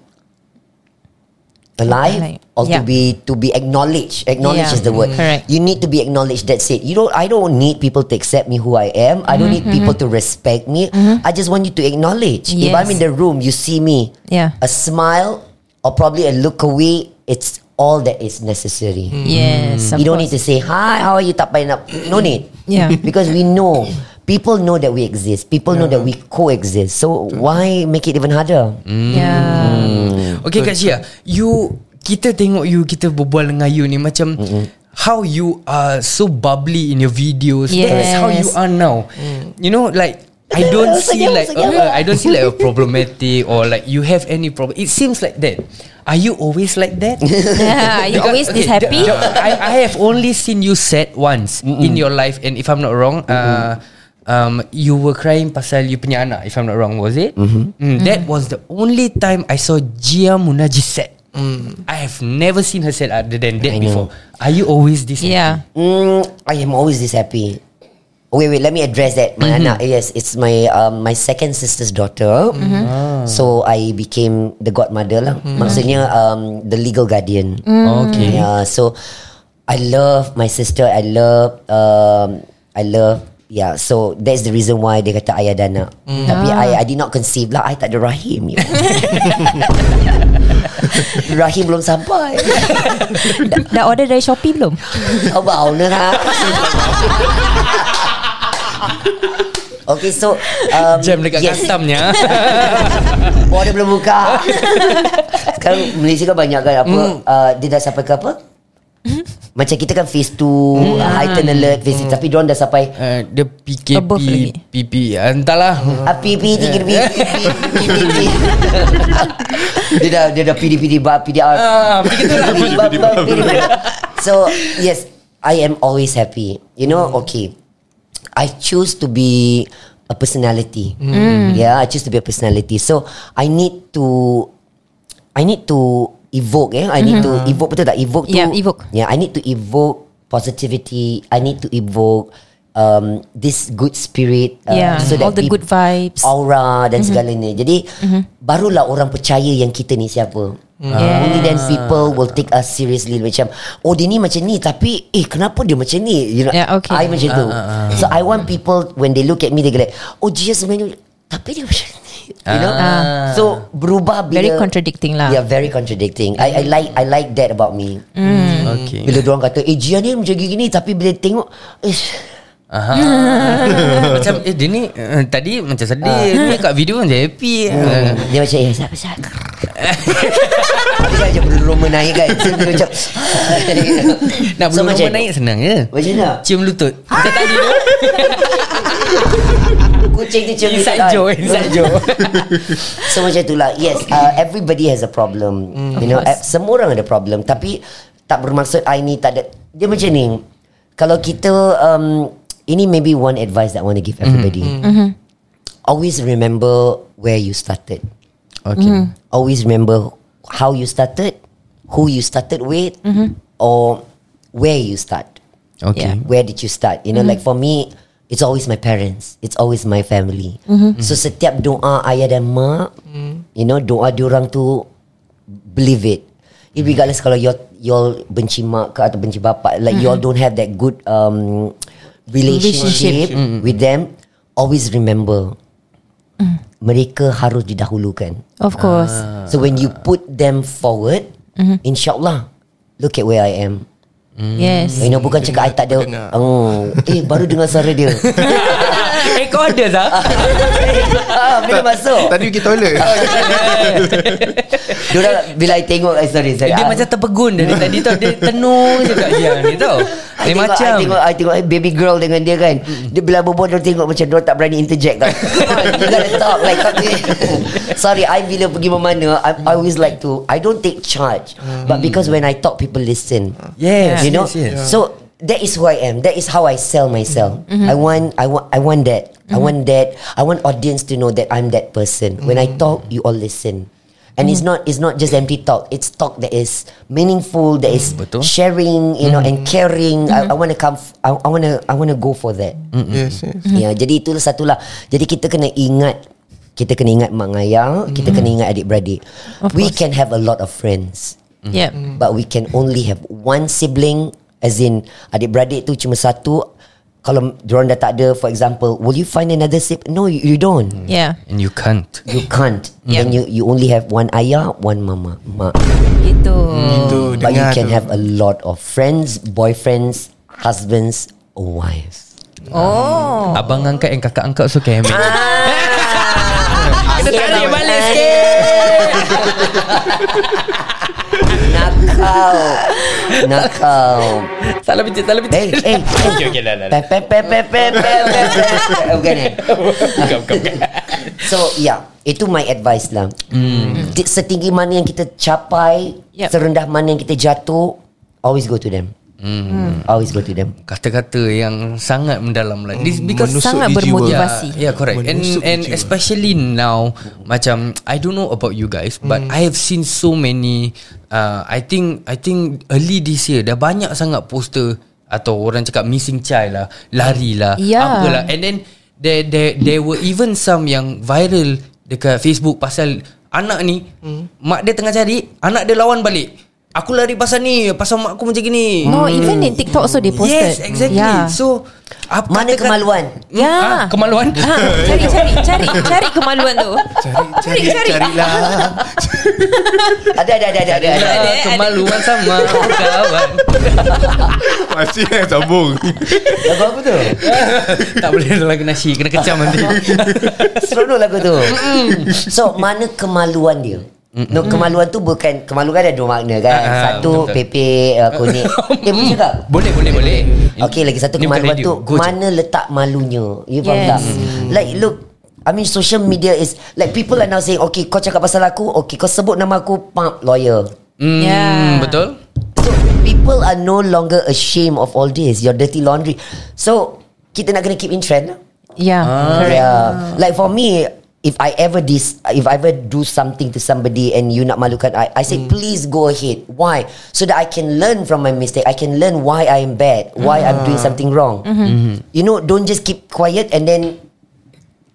alive Alive. or to be to be acknowledged. Acknowledge Yeah. is the word. Mm. Correct. You need to be acknowledged. That's it. You don't. I don't need people to accept me who I am. I don't need people to respect me. I just want you to acknowledge. If I'm in the room, you see me. Yeah. A smile or probably a look away. It's all that is necessary. Yes. You don't need to say hi. How are you? Payah nak. No need. Yeah. because we know people know that we exist. People know that we coexist. So why make it even harder? Yeah. Okay Kak Syia You Kita tengok you Kita berbual dengan you ni Macam How you are So bubbly in your videos That's how you Yes. are now You know like I don't see Senyum, like senyum. uh, I don't see like a problematic Or like you have any problem It seems like that Are you always like that? Yeah. Are you Because- always this okay, happy? the- the- I, I have only seen you sad once in your life, and if I'm not wrong, uh, um, you were crying pasal you punya anak. If I'm not wrong, was it? Mm, that was the only time I saw Gia Munajis sad. I have never seen her sad other than that I know. before. Are you always this? happy? Yeah. Mm, I am always this happy. Wait, wait. Let me address that. My anak, yes, it's my um, my second sister's daughter. So I became the godmother lah. Maksudnya um, the legal guardian. Okay. Yeah. So I love my sister. I love um, I love Yeah, so that's the reason why dia kata ayah dan anak. Tapi I, I did not conceive lah. I tak ada rahim. You know. rahim belum sampai. Dah, dah order dari Shopee belum? Kau bau ni ha? Okay so um, Jam dekat yes. customnya. Border belum buka Sekarang Malaysia kan banyak kan Apa uh, Dia dah sampai ke apa Macam kita kan phase 2 Heightened alert phase Tapi diorang dah sampai Uh, dia PKP Above lagi. PP ah, Entahlah pi tiga pi Dia dah dia dah PD PD ba PDR. So yes, I am always happy. You know, okay. I choose to be a personality. Yeah, I choose to be a personality. So I need to I need to evoke eh. I need to evoke betul tak? Evoke tu. Yeah, evoke. Yeah, I need to evoke positivity. I need to evoke um, this good spirit. uh, Yeah, all the good vibes. aura dan segalanya. Jadi barulah orang percaya yang kita ni siapa. Uh, Only then people will take us seriously macam oh dia ni macam ni tapi eh kenapa dia macam ni you know Yeah, okay. I macam tu so I want people when they look at me they go like oh dia sebenarnya tapi dia macam ni you know Ah. so berubah bila Very contradicting lah. yeah very contradicting I I like I like that about me Okay bila orang kata eh Gia ni macam gini tapi bila tengok eh Aha. macam eh dia ni uh, tadi macam sedih ni kat video macam happy. Uh, Dia macam Eh siapa siapa Dia macam bulu roma naik kan So dia macam nak So, belum so, naik senang je. Macam mana Cium lutut. Macam tadi tu. Kucing tu cium Inside joke, inside joke. So macam itulah Yes uh, Everybody has a problem. You know uh, Semua orang ada problem. Tapi Tak bermaksud I ni tak ada. Dia macam ni. Kalau kita um, Ini maybe one advice That I want to give everybody. Always remember Where you started. Okay. Always remember how you started, who you started with, or where you start. Okay. Yeah. Where did you start? You know, like for me, it's always my parents. It's always my family. So setiap doa ayah dan mak, you know, doa diorang tu believe it. Regardless kalau you you benci mak ke atau benci bapak, like you all don't have that good um, relationship, with them, always remember mereka harus didahulukan. Of course. So when you put them forward, insyaallah, look at where I am. Yes. Know bukan cakap I tak ada oh, Eh baru dengar suara dia eh kau ada tak? ah, Bila masuk. Tadi pergi toilet. Diorang Bila I tengok eh, Sorry, sorry. Dia Ah, macam terpegun dari tadi tau. Dia tenung je kat dia ni tau I Dia tengok, macam. I tengok, I tengok eh, baby girl dengan dia kan. Dia bila berbual Dia tengok macam Dia tak berani interject on, You gotta talk like talk. Sorry I bila pergi mana I, I always like to I don't take charge. But because when I talk People listen. Yes You know? yes, yes. So that is who I am That is how I sell myself I want I want I want that I want that I want audience to know That I'm that person When I talk You all listen And it's not it's not just empty talk. It's talk that is meaningful, that is Betul. sharing, you know, and caring. I, I want to come. I, I want to. I want to go for that. Yes yes Ya, jadi itulah satulah. Jadi kita kena ingat kita kena ingat mak ayah, kita kena ingat adik-beradik. Of We course. can have a lot of friends, Yep. but we can only have one sibling as in adik-beradik tu cuma satu. Kalau diorang dah tak ada, for example, will you find another sibling? No, you, you don't. Yeah. And you can't You can't. Yeah. Then you you only have one ayah, one mama, mak. Gitu. Itu But you can tu. have a lot of friends, boyfriends, husbands, or wives. Oh. Abang angkat yang kakak angkat So can Ah. Kena tarik balik nakal Nakal Salah pencet Salah pencet Eh eh Okay okay lah Pe pe pe pe pe pe pe Okay Bukan bukan So yeah Itu my advice lah. Mm. Setinggi mana yang kita capai yep. Serendah mana yang kita jatuh Always go to them. Always go to them Kata-kata yang sangat mendalam lah This because Menusuk Sangat bermotivasi. Yeah, yeah correct. And Menusuk and jiwa. especially now, macam I don't know about you guys, but I have seen so many. Uh, I think I think early this year dah banyak sangat poster atau orang cakap missing child lah, lari lah, Yeah. apalah. And then there there there were even some yang viral dekat Facebook pasal anak ni, mak dia tengah cari, anak dia lawan balik. Aku lari pasal ni Pasal mak aku macam gini No, even in TikTok also they posted. Yes exactly Yeah. So apa Mana katakan- kemaluan Ya. Ah, Kemaluan Ha, cari cari cari cari kemaluan tu. Cari cari cari. carilah Ada ada ada ada, ada, ada. ada. Kemaluan sama kawan Masih yang sambung Lagu apa tu? Tak boleh lagu nasi Kena kecam nanti Seronok lagu tu So mana kemaluan dia No kemaluan tu bukan Kemaluan ada dua makna kan. Ah, ah, Satu pepe uh, kuning Eh boleh cakap Boleh boleh boleh. Okay lagi satu kemaluan tu Go je. Mana letak malunya? You faham Yes. tak Like look I mean social media is Like people are now saying Okay kau cakap pasal aku Okay kau sebut nama aku Pump lawyer. Hmm, Yeah. Betul. So people are no longer ashamed of all this. Your dirty laundry. So Kita nak kena keep in trend lah. Yeah. Correct. Yeah. Like for me, if I ever dis, if I ever do something to somebody and you nak malukan I, I say please go ahead. Why? So that I can learn from my mistake. I can learn why I am bad, why I'm doing something wrong. You know, don't just keep quiet and then.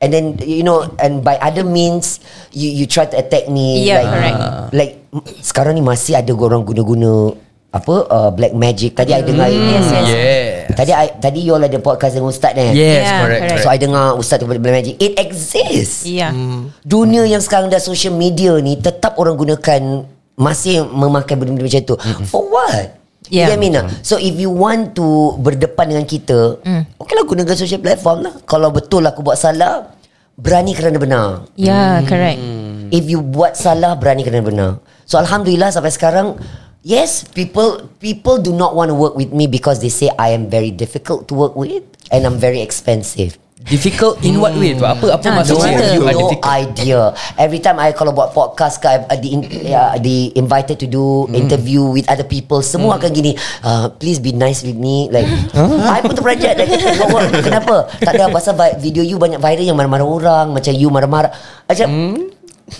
And then you know, and by other means, you you try to attack me. Yeah, like, correct. Like sekarang ni masih ada orang guna-guna apa uh, black magic. Tadi I dengar. Yes, yes. Yeah Tadi I, tadi you all ada podcast dengan Ustaz eh. Yes Yeah, correct, correct. So I dengar Ustaz tu Black Magic It exists Yeah. Dunia yang sekarang dah social media ni Tetap orang gunakan Masih memakai benda-benda macam tu For what? Yeah. You me tak? So if you want to Berdepan dengan kita Okay lah gunakan social platform lah Kalau betul aku buat salah Berani kerana benar Yeah, correct. If you buat salah Berani kerana benar So Alhamdulillah sampai sekarang Yes, people people do not want to work with me because they say I am very difficult to work with and I'm very expensive. Difficult in what way tu? Apa apa Ah, maksudnya cerita. you no idea. Every time I kalau buat podcast ke, I, di, yeah, di invited to do interview with other people, semua akan gini. Uh, please be nice with me. Like, I pun terperanjat. Like, "Kenapa? Tak ada pasal vi- video you banyak viral yang marah-marah orang, macam you marah-marah. Macam,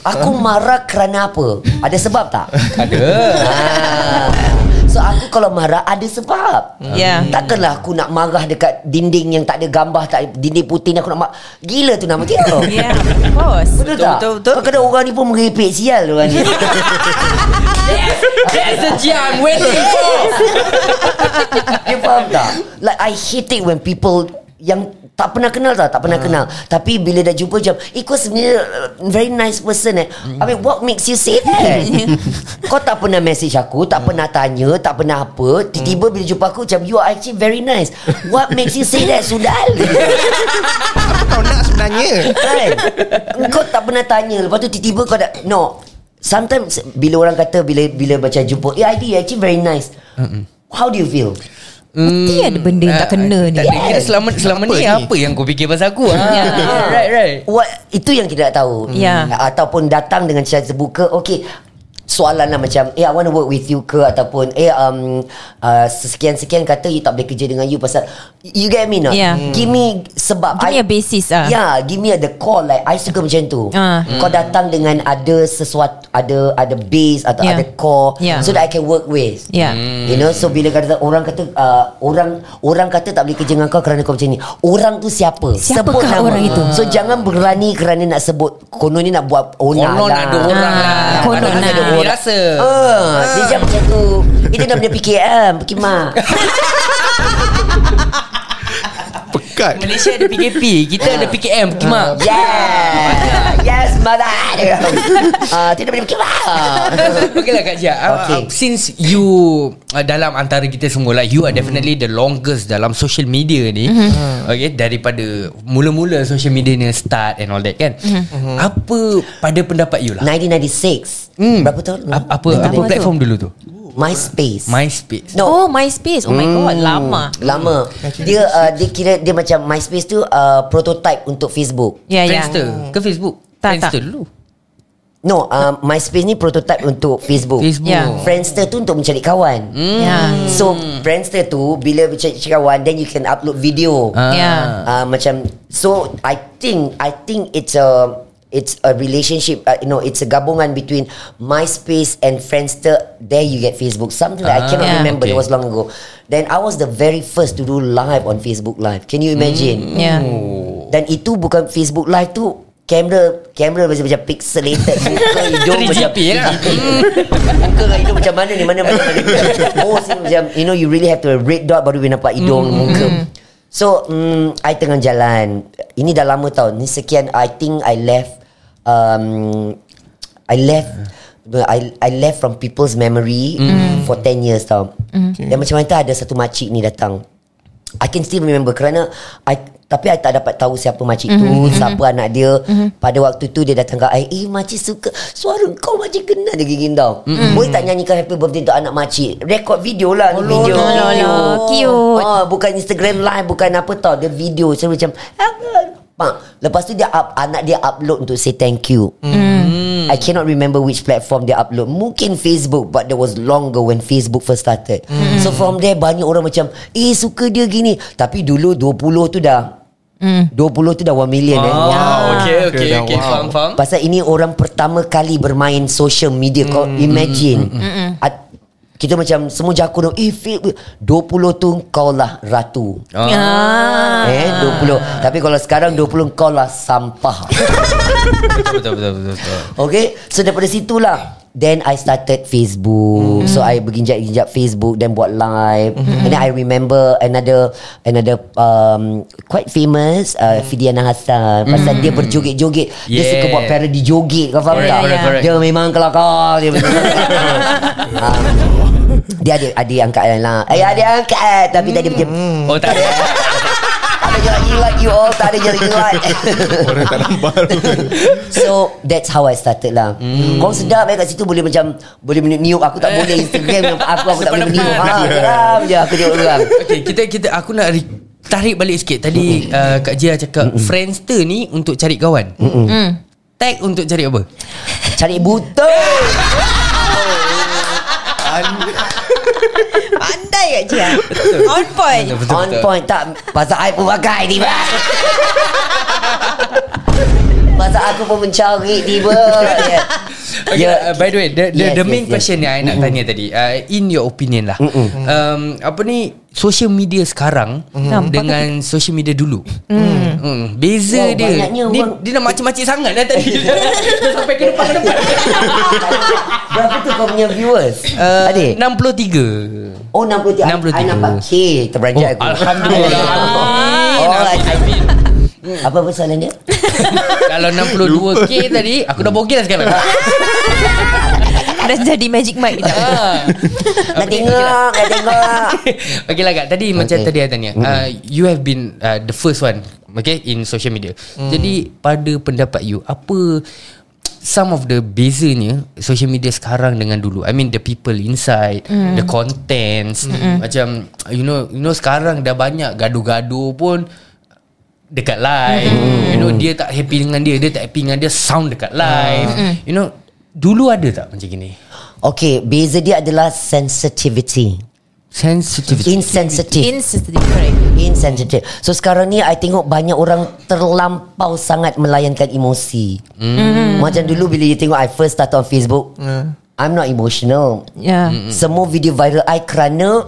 Aku marah kerana apa? Ada sebab tak? Ada Ah. So aku kalau marah ada sebab. Ya. Takkanlah aku nak marah dekat dinding yang tak ada gambar, tak dinding putih ni aku nak marah. Gila tu nama dia. Yeah, of course. Betul, tak? betul, betul. Kadang-kadang orang ni pun merepek sial orang ni. That's the jam waiting for Dia faham tak? Like I hate it when people yang tak pernah kenal tau Tak pernah kenal. Tapi bila dah jumpa macam Eh kau sebenarnya uh, Very nice person eh. I mean what makes you say that? Kau tak pernah message aku Tak pernah tanya Tak pernah apa. Tiba-tiba bila jumpa aku Macam you are actually very nice. What makes you say that Sudal? Kau nak sebenarnya? Kan? Kau tak pernah tanya. Lepas tu tiba-tiba kau dah No. Sometimes Bila orang kata Bila bila macam jumpa Eh ID actually very nice. How do you feel? Mesti ada benda yang tak kena ni. Tak ada kira selama, selama ni apa yang kau fikir pasal aku ha? Ya. Right right What itu yang kita tak tahu. Ya. Ataupun datang dengan cara terbuka. Okay. Soalan lah macam Eh I want to work with you ke Ataupun Eh um, uh, Sekian-sekian kata You tak boleh kerja dengan you Pasal You get me not Yeah. Give me Sebab Give me a basis ah. Yeah Give me the call Like I suka macam tu Ah. Kau datang dengan Ada sesuatu Ada ada base Atau Yeah. ada core Yeah. So that I can work with Yeah. You know So bila kata Orang kata uh, Orang Orang kata tak boleh kerja dengan kau Kerana kau macam ni Orang tu siapa Siapakah Sebut nama. orang itu? So jangan berani Kerana nak sebut Kononnya nak buat Onar Konon lah ada orang Ah, lah konon Kadang-kadang lah. ada orang Dia rasa Ah, Dia jangan macam tu Itu namanya PKM Perkhidmat Pekat. Malaysia ada PKP Kita ada PKM Kimak. Yeah Yes mother. Uh, Tidak boleh perkhidmat Okay lah Kak Jia. Okay. okay. uh, Since you uh, Dalam antara kita semua lah You are definitely the longest Dalam social media ni. Mm-hmm. Okay Daripada Mula-mula social media ni Start and all that kan? Mm-hmm. Apa Pada pendapat you lah? 1996 Hmm. Berapa tahun? Apa, apa, apa platform dulu tu MySpace. MySpace. No. Oh MySpace. Oh my god Lama. Lama. Dia uh, dia kira Dia macam MySpace tu uh, Prototype untuk Facebook. Ya ya. Friendster Ke Facebook? Tak, Friendster tak. dulu. No uh, MySpace ni prototype untuk Facebook. Facebook. Ya. Friendster tu untuk mencari kawan. Ya. So Friendster tu Bila mencari kawan Then you can upload video. Ah. Ya. Uh, macam so I think I think it's a it's a relationship uh, you know it's a gabungan between MySpace and Friendster. There you get Facebook. Something I Ah, cannot Yeah. remember okay. it was long ago. Then I was the very first to do live on Facebook live. Can you imagine? Ya dan itu bukan Facebook live tu. Kamera kamera macam macam pixelated. Muka hidung macam 3GP lah. muka dengan hidung macam mana ni mana mana, mana. oh macam you know you really have to red dot baru boleh nampak hidung muka. so mm, I tengah jalan. Ini dah lama tau. Ni sekian I think I left um, I left I I left from people's memory for 10 years tau dan macam mana ada satu makcik ni datang I can still remember kerana I tapi I tak dapat tahu siapa makcik tu, siapa anak dia. Pada waktu tu dia datang ke I, eh makcik suka suara kau makcik kenal dia gigit tau. Boleh tak nyanyikan happy birthday untuk anak makcik? Rekod video lah ni video. lah, video. lah, cute. Ah, bukan Instagram live, bukan apa tau, dia video. So macam Bang, lepas tu dia up, anak dia upload untuk say thank you. I cannot remember which platform dia upload. Mungkin Facebook but that was longer when Facebook first started. So from there banyak orang macam eh suka dia gini. Tapi dulu 20 tu dah 20 tu dah 1 million eh. Wow Okay okay Wow. okay Faham faham Pasal ini orang pertama kali bermain social media. Kau imagine. At, kita macam semua jakun Eh fake 20 tu kau lah ratu. Ah. Ah. Eh 20 Tapi kalau sekarang 20 kau lah sampah. Betul betul betul, betul. Okay So daripada situlah Then I started Facebook. So I berginjak-ginjak Facebook Then buat live. And then I remember Another Another um, Quite famous uh, Fidiana Hassan Pasal dia berjoget-joget. Dia Yeah. suka buat parody joget Kau faham Correct, tak? correct, correct. Dia memang kelakar Dia memang um, Dia ada adik angkat lah Eh adik angkat. Tapi tadi macam Oh tak ada. Ada jilat-jilat you all. Tak ada jilat-jilat Orang tak nampak. So that's how I started lah. Mm. Kau sedap eh kat situ Boleh macam Boleh meniup. Aku tak boleh. Instagram Aku aku tak boleh meniup. Ha, Geram je aku tengok orang. Okay kita kita Aku nak re- Tarik balik sikit. Tadi uh, Kak Jia cakap Friendster ni Untuk cari kawan. Hmm. Tag untuk cari apa? Cari buta Pandai kat Cia On point. Betul, betul, On betul. point tak Pasal I pun pakai ni bang Masa aku pun mencari tiba. Yeah. Okay, Yeah. uh, by the way, the the, Yes, the yes, main yes. question yang I nak tanya tadi, uh, in your opinion lah, um, apa ni social media sekarang dengan social media dulu, mm. beza Wow, dia, ni, orang- dia nak macam-macam sangat lah tadi, Dah sampai ke depan ke depan. Berapa tu kau punya viewers? Uh, Adik? 63 Oh 63 I, 63. I nampak K Terperanjat aku Oh, Alhamdulillah Amin Oh, I- Amin Apa persoalan dia? Kalau 62k tadi Aku dah bogel sekarang. Dah jadi magic mic dah. Ah. Nak tengok Nak tengok. Okay lah kak. Tadi macam Okay. tadi I tanya uh, You have been uh, The first one Okay In social media. Jadi pada pendapat you Apa Some of the bezanya Social media sekarang dengan dulu? I mean the people inside The contents. Macam You know You know sekarang dah banyak Gaduh-gaduh pun Dekat live. You know Dia tak happy dengan dia Dia tak happy dengan dia Sound dekat live. You know Dulu ada tak macam gini? Okay Beza dia adalah Sensitivity. Sensitivity. Insensitive. Insensitive correct. Insensitive. So sekarang ni I tengok banyak orang Terlampau sangat Melayankan emosi. Mm. Macam dulu Bila you tengok I first start on Facebook I'm not emotional. Yeah. Semua video viral I kerana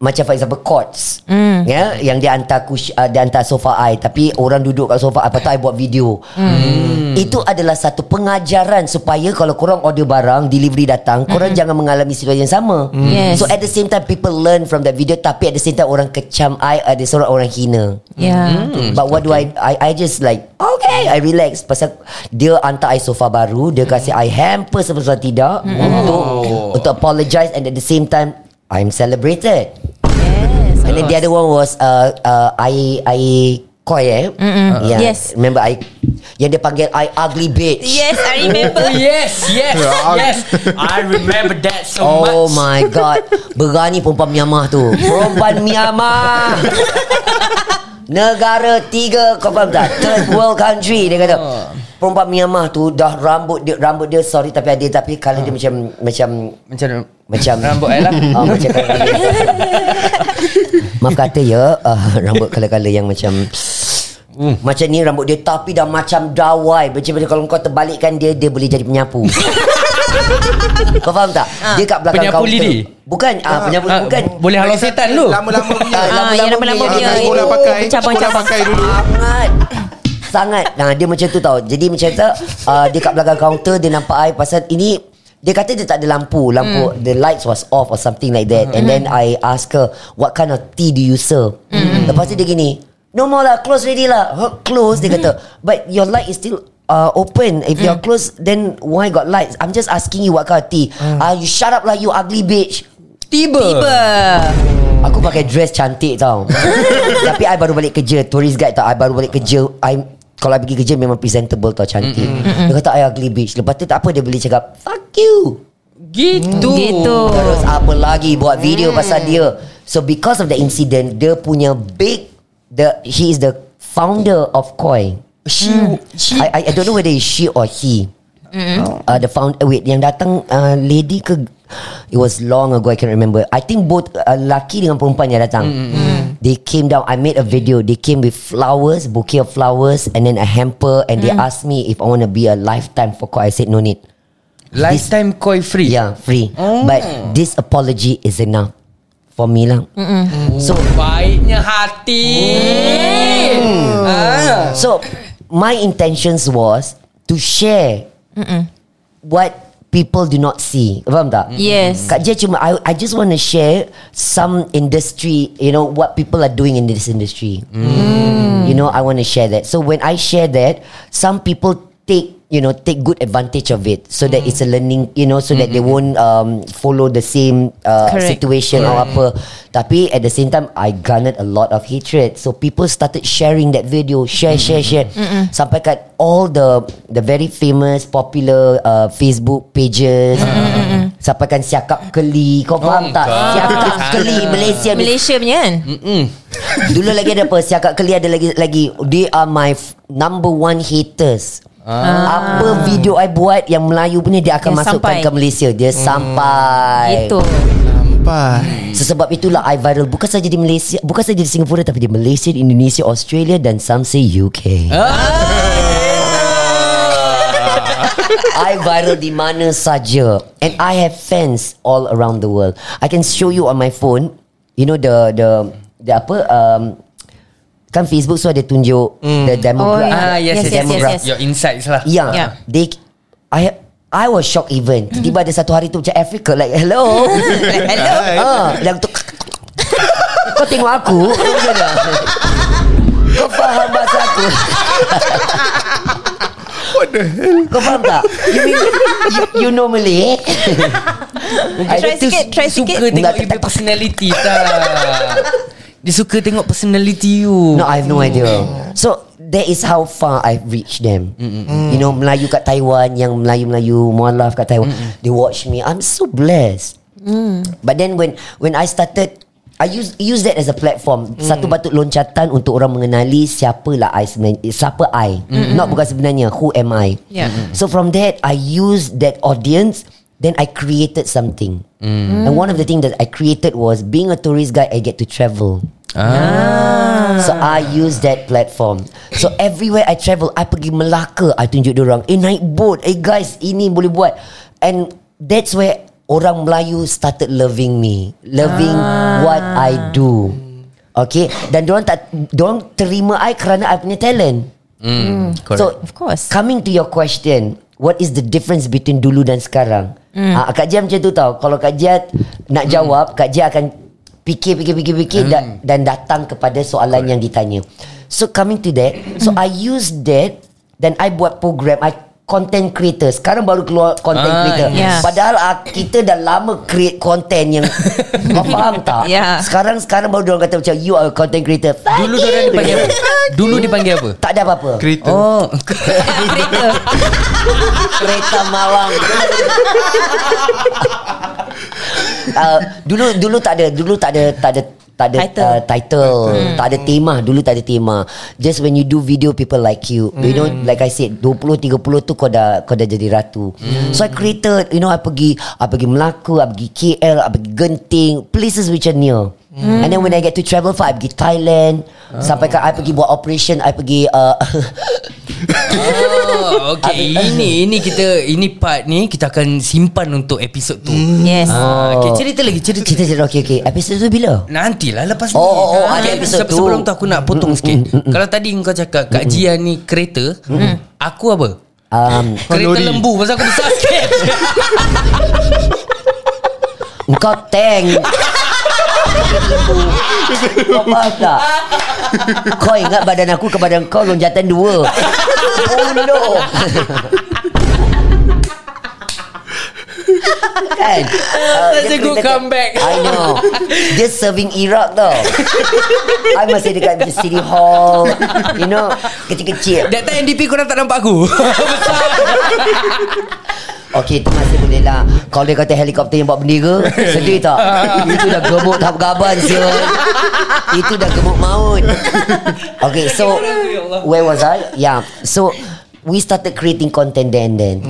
macam for example Courts mm. ya, Yang dia hantar kush, uh, Dia hantar sofa I Tapi orang duduk kat sofa I Lepas tu I buat video. Mm. Itu adalah satu pengajaran Supaya kalau korang order barang Delivery datang Korang jangan mengalami situasi yang sama. Yes. So at the same time People learn from that video Tapi at the same time Orang kecam I Ada seorang orang hina. Yeah. But what do I I, I just like Okay I relax. Pasal Dia hantar I sofa baru Dia kasih I hamper Sebesar tidak Untuk Untuk apologize And at the same time I'm celebrated Yes. And then the other one was uh, uh, I I Koi eh yeah. Yes. Remember I Yang dia panggil I ugly bitch Yes, I remember. Oh yes, yes, yes. I remember that so Oh much. my god Berani perempuan Myanmar tu Perempuan Myanmar Negara tiga Kau faham tak? Third world country Dia kata. Perempuan Myanmar tu Dah rambut dia Rambut dia sorry Tapi ada Tapi colour dia macam Macam Macam Macam rambut I lah. oh, Macam colour dia. Maaf kata ya uh, Rambut colour-colour yang macam Macam ni rambut dia Tapi dah macam dawai. Macam macam kalau kau terbalikkan dia Dia boleh jadi penyapu Kau faham tak? Dia kat belakang Penyapu kaunter. lidi? Bukan ah, Penyapu Ah, bukan. Boleh halau setan tu. Lama-lama punya Ah, lama-lama punya, yang Sekolah pakai Cabang-cabang. Pakai dulu. Sangat. Sangat. Nah dia macam tu tau. Jadi macam tu uh, Dia kat belakang kaunter Dia nampak I Pasal ini dia kata dia tak ada lampu. Lampu The lights was off Or something like that. And then I ask her What kind of tea do you serve? Lepas tu dia gini No more lah Close already lah. Huh, Close dia kata. But your light is still uh, Open If you're close Then why got lights I'm just asking you What kind of tea uh, You shut up lah You ugly bitch Tiba. Tiba. Aku pakai dress cantik tau Tapi I baru balik kerja Tourist guide tau I baru balik kerja I kalau I pergi kerja memang presentable tau cantik. Dia kata I ugly bitch. Lepas tu tak apa dia boleh cakap fuck you. Gitu. Gitu. Terus apa lagi buat video pasal dia. So because of the incident dia punya big the he is the founder of Koi. She, she I, I I don't know whether it's she or he. Uh, the found uh, wait yang datang uh, lady ke? It was long ago I can remember. I think both uh, laki dengan perempuan yang datang. They came down I made a video. They came with flowers bouquet of flowers and then a hamper and they asked me if I want to be a lifetime for Koi I said no need. Lifetime koi free. yeah free. But this apology is enough for me lah. So Baiknya hati. Ah. So my intentions was to share what people do not see. Faham tak? Yes. Kak Jia cuma I, I just want to share some industry, you know, what people are doing in this industry. Mm. You know, I want to share that. So when I share that, some people take you know take good advantage of it so that it's a learning you know so that they won't um, follow the same uh, Correct. situation or apa. Tapi at the same time I garnered a lot of hatred. So people started sharing that video. Share share share. Sampai kat all the the very famous popular uh, Facebook pages. Sampaikan siakap keli. Kau faham tak? God. siakap keli Malaysia Malaysia punya kan? Dulu lagi ada apa? Siakap Keli ada lagi lagi. They are my f- number one haters Apa video I buat Yang Melayu punya Dia akan Dia masukkan sampai. ke Malaysia. Dia sampai. Itu. Sampai. So, Sebab itulah I viral. Bukan saja di Malaysia Bukan saja di Singapura Tapi di Malaysia, di Indonesia, Australia Dan some say UK I viral di mana saja. And I have fans all around the world. I can show you on my phone. You know the the the apa um kan Facebook so ada tunjuk the demographic. Oh, Ah yes yes, Yes, yes, yes, yes, yes. Your insights lah. Yeah. Yeah. They I I was shocked even. Tiba-tiba ada satu hari tu macam Africa like hello. Hello. ah, yang tu kau tengok aku macam mana? Kau faham bahasa aku? What the hell? Kau faham tak? You mean you, you know Malay? Try sikit, try sikit. Suka tengok you personality tak? Dia suka tengok personality you. No, I have no idea. So that is how far I've reached them. You know, Melayu kat Taiwan, yang Melayu-Melayu mualaf kat Taiwan, they watch me. I'm so blessed. But then when when I started I use use that as a platform. Satu batut loncatan untuk orang mengenali siapalah I sebenarnya, siapa I. Not bukan sebenarnya who am I. Yeah. So from that I use that audience then I created something. And one of the things that I created was being a tourist guide I get to travel. So I use that platform. So everywhere I travel, I pergi Melaka, I tunjuk orang, eh naik boat, eh guys, ini boleh buat. And that's where orang Melayu started loving me, loving what I do. Okay, dan orang tak, orang terima I kerana I punya talent. Hmm, correct. So Of course. Coming to your question What is the difference between dulu dan sekarang? Mm. uh, Kak Jia macam tu tau. Kalau Kak Jia nak jawab Kak Jia akan Fikir-fikir-fikir-fikir mm. dan, dan datang kepada soalan yang ditanya. So coming to that So I use that Dan I buat program. I content creator Sekarang baru keluar content Ah, creator yes. Padahal uh, kita dah lama create content yang Kau faham tak? Yeah. Sekarang sekarang baru orang kata macam You are a content creator Dulu dia dipanggil apa? Dulu dipanggil apa? Tak ada apa-apa Kereta Oh, Kereta Mawang uh, Dulu dulu tak ada Dulu tak ada Tak ada tak ada Title. Uh, title. Hmm. Tak ada tema Dulu tak ada tema Just when you do video People like you. You know Like I said 20-30 tu Kau dah Kau dah jadi ratu. So I created You know I pergi I pergi Melaka I pergi KL I pergi Genting Places which are near And then when I get to travel far I pergi Thailand Sampai kan I pergi buat operation I pergi uh, oh okay. Ini ini kita ini part ni kita akan simpan untuk episod tu. Yes. Ah, okay, cerita lagi cerita. Cerita cerita Okay okay Episode tu bila? Nantilah lepas Oh, ni. oh, oh, Ah, ada episod tu. Sebelum tu aku nak potong sikit. Kalau tadi kau cakap Kak Jia ni kereta, aku apa? Um, Kereta lori. lembu Pasal aku besar sikit Engkau tank Tak? Kau ingat badan aku ke badan kau Lonjatan dua? Oh no Kan? Uh, That's a good comeback. I know. Dia serving Iraq tau. I masih dekat City Hall. You know Kecil-kecil. That time NDP korang tak nampak aku. Okey tu masih boleh lah. Kalau dia kata helikopter yang bawa bendera Sedih tak? Itu dah gemuk tak gaban siul Itu dah gemuk maut. Okay so Where was I? Yeah. So We started creating content then and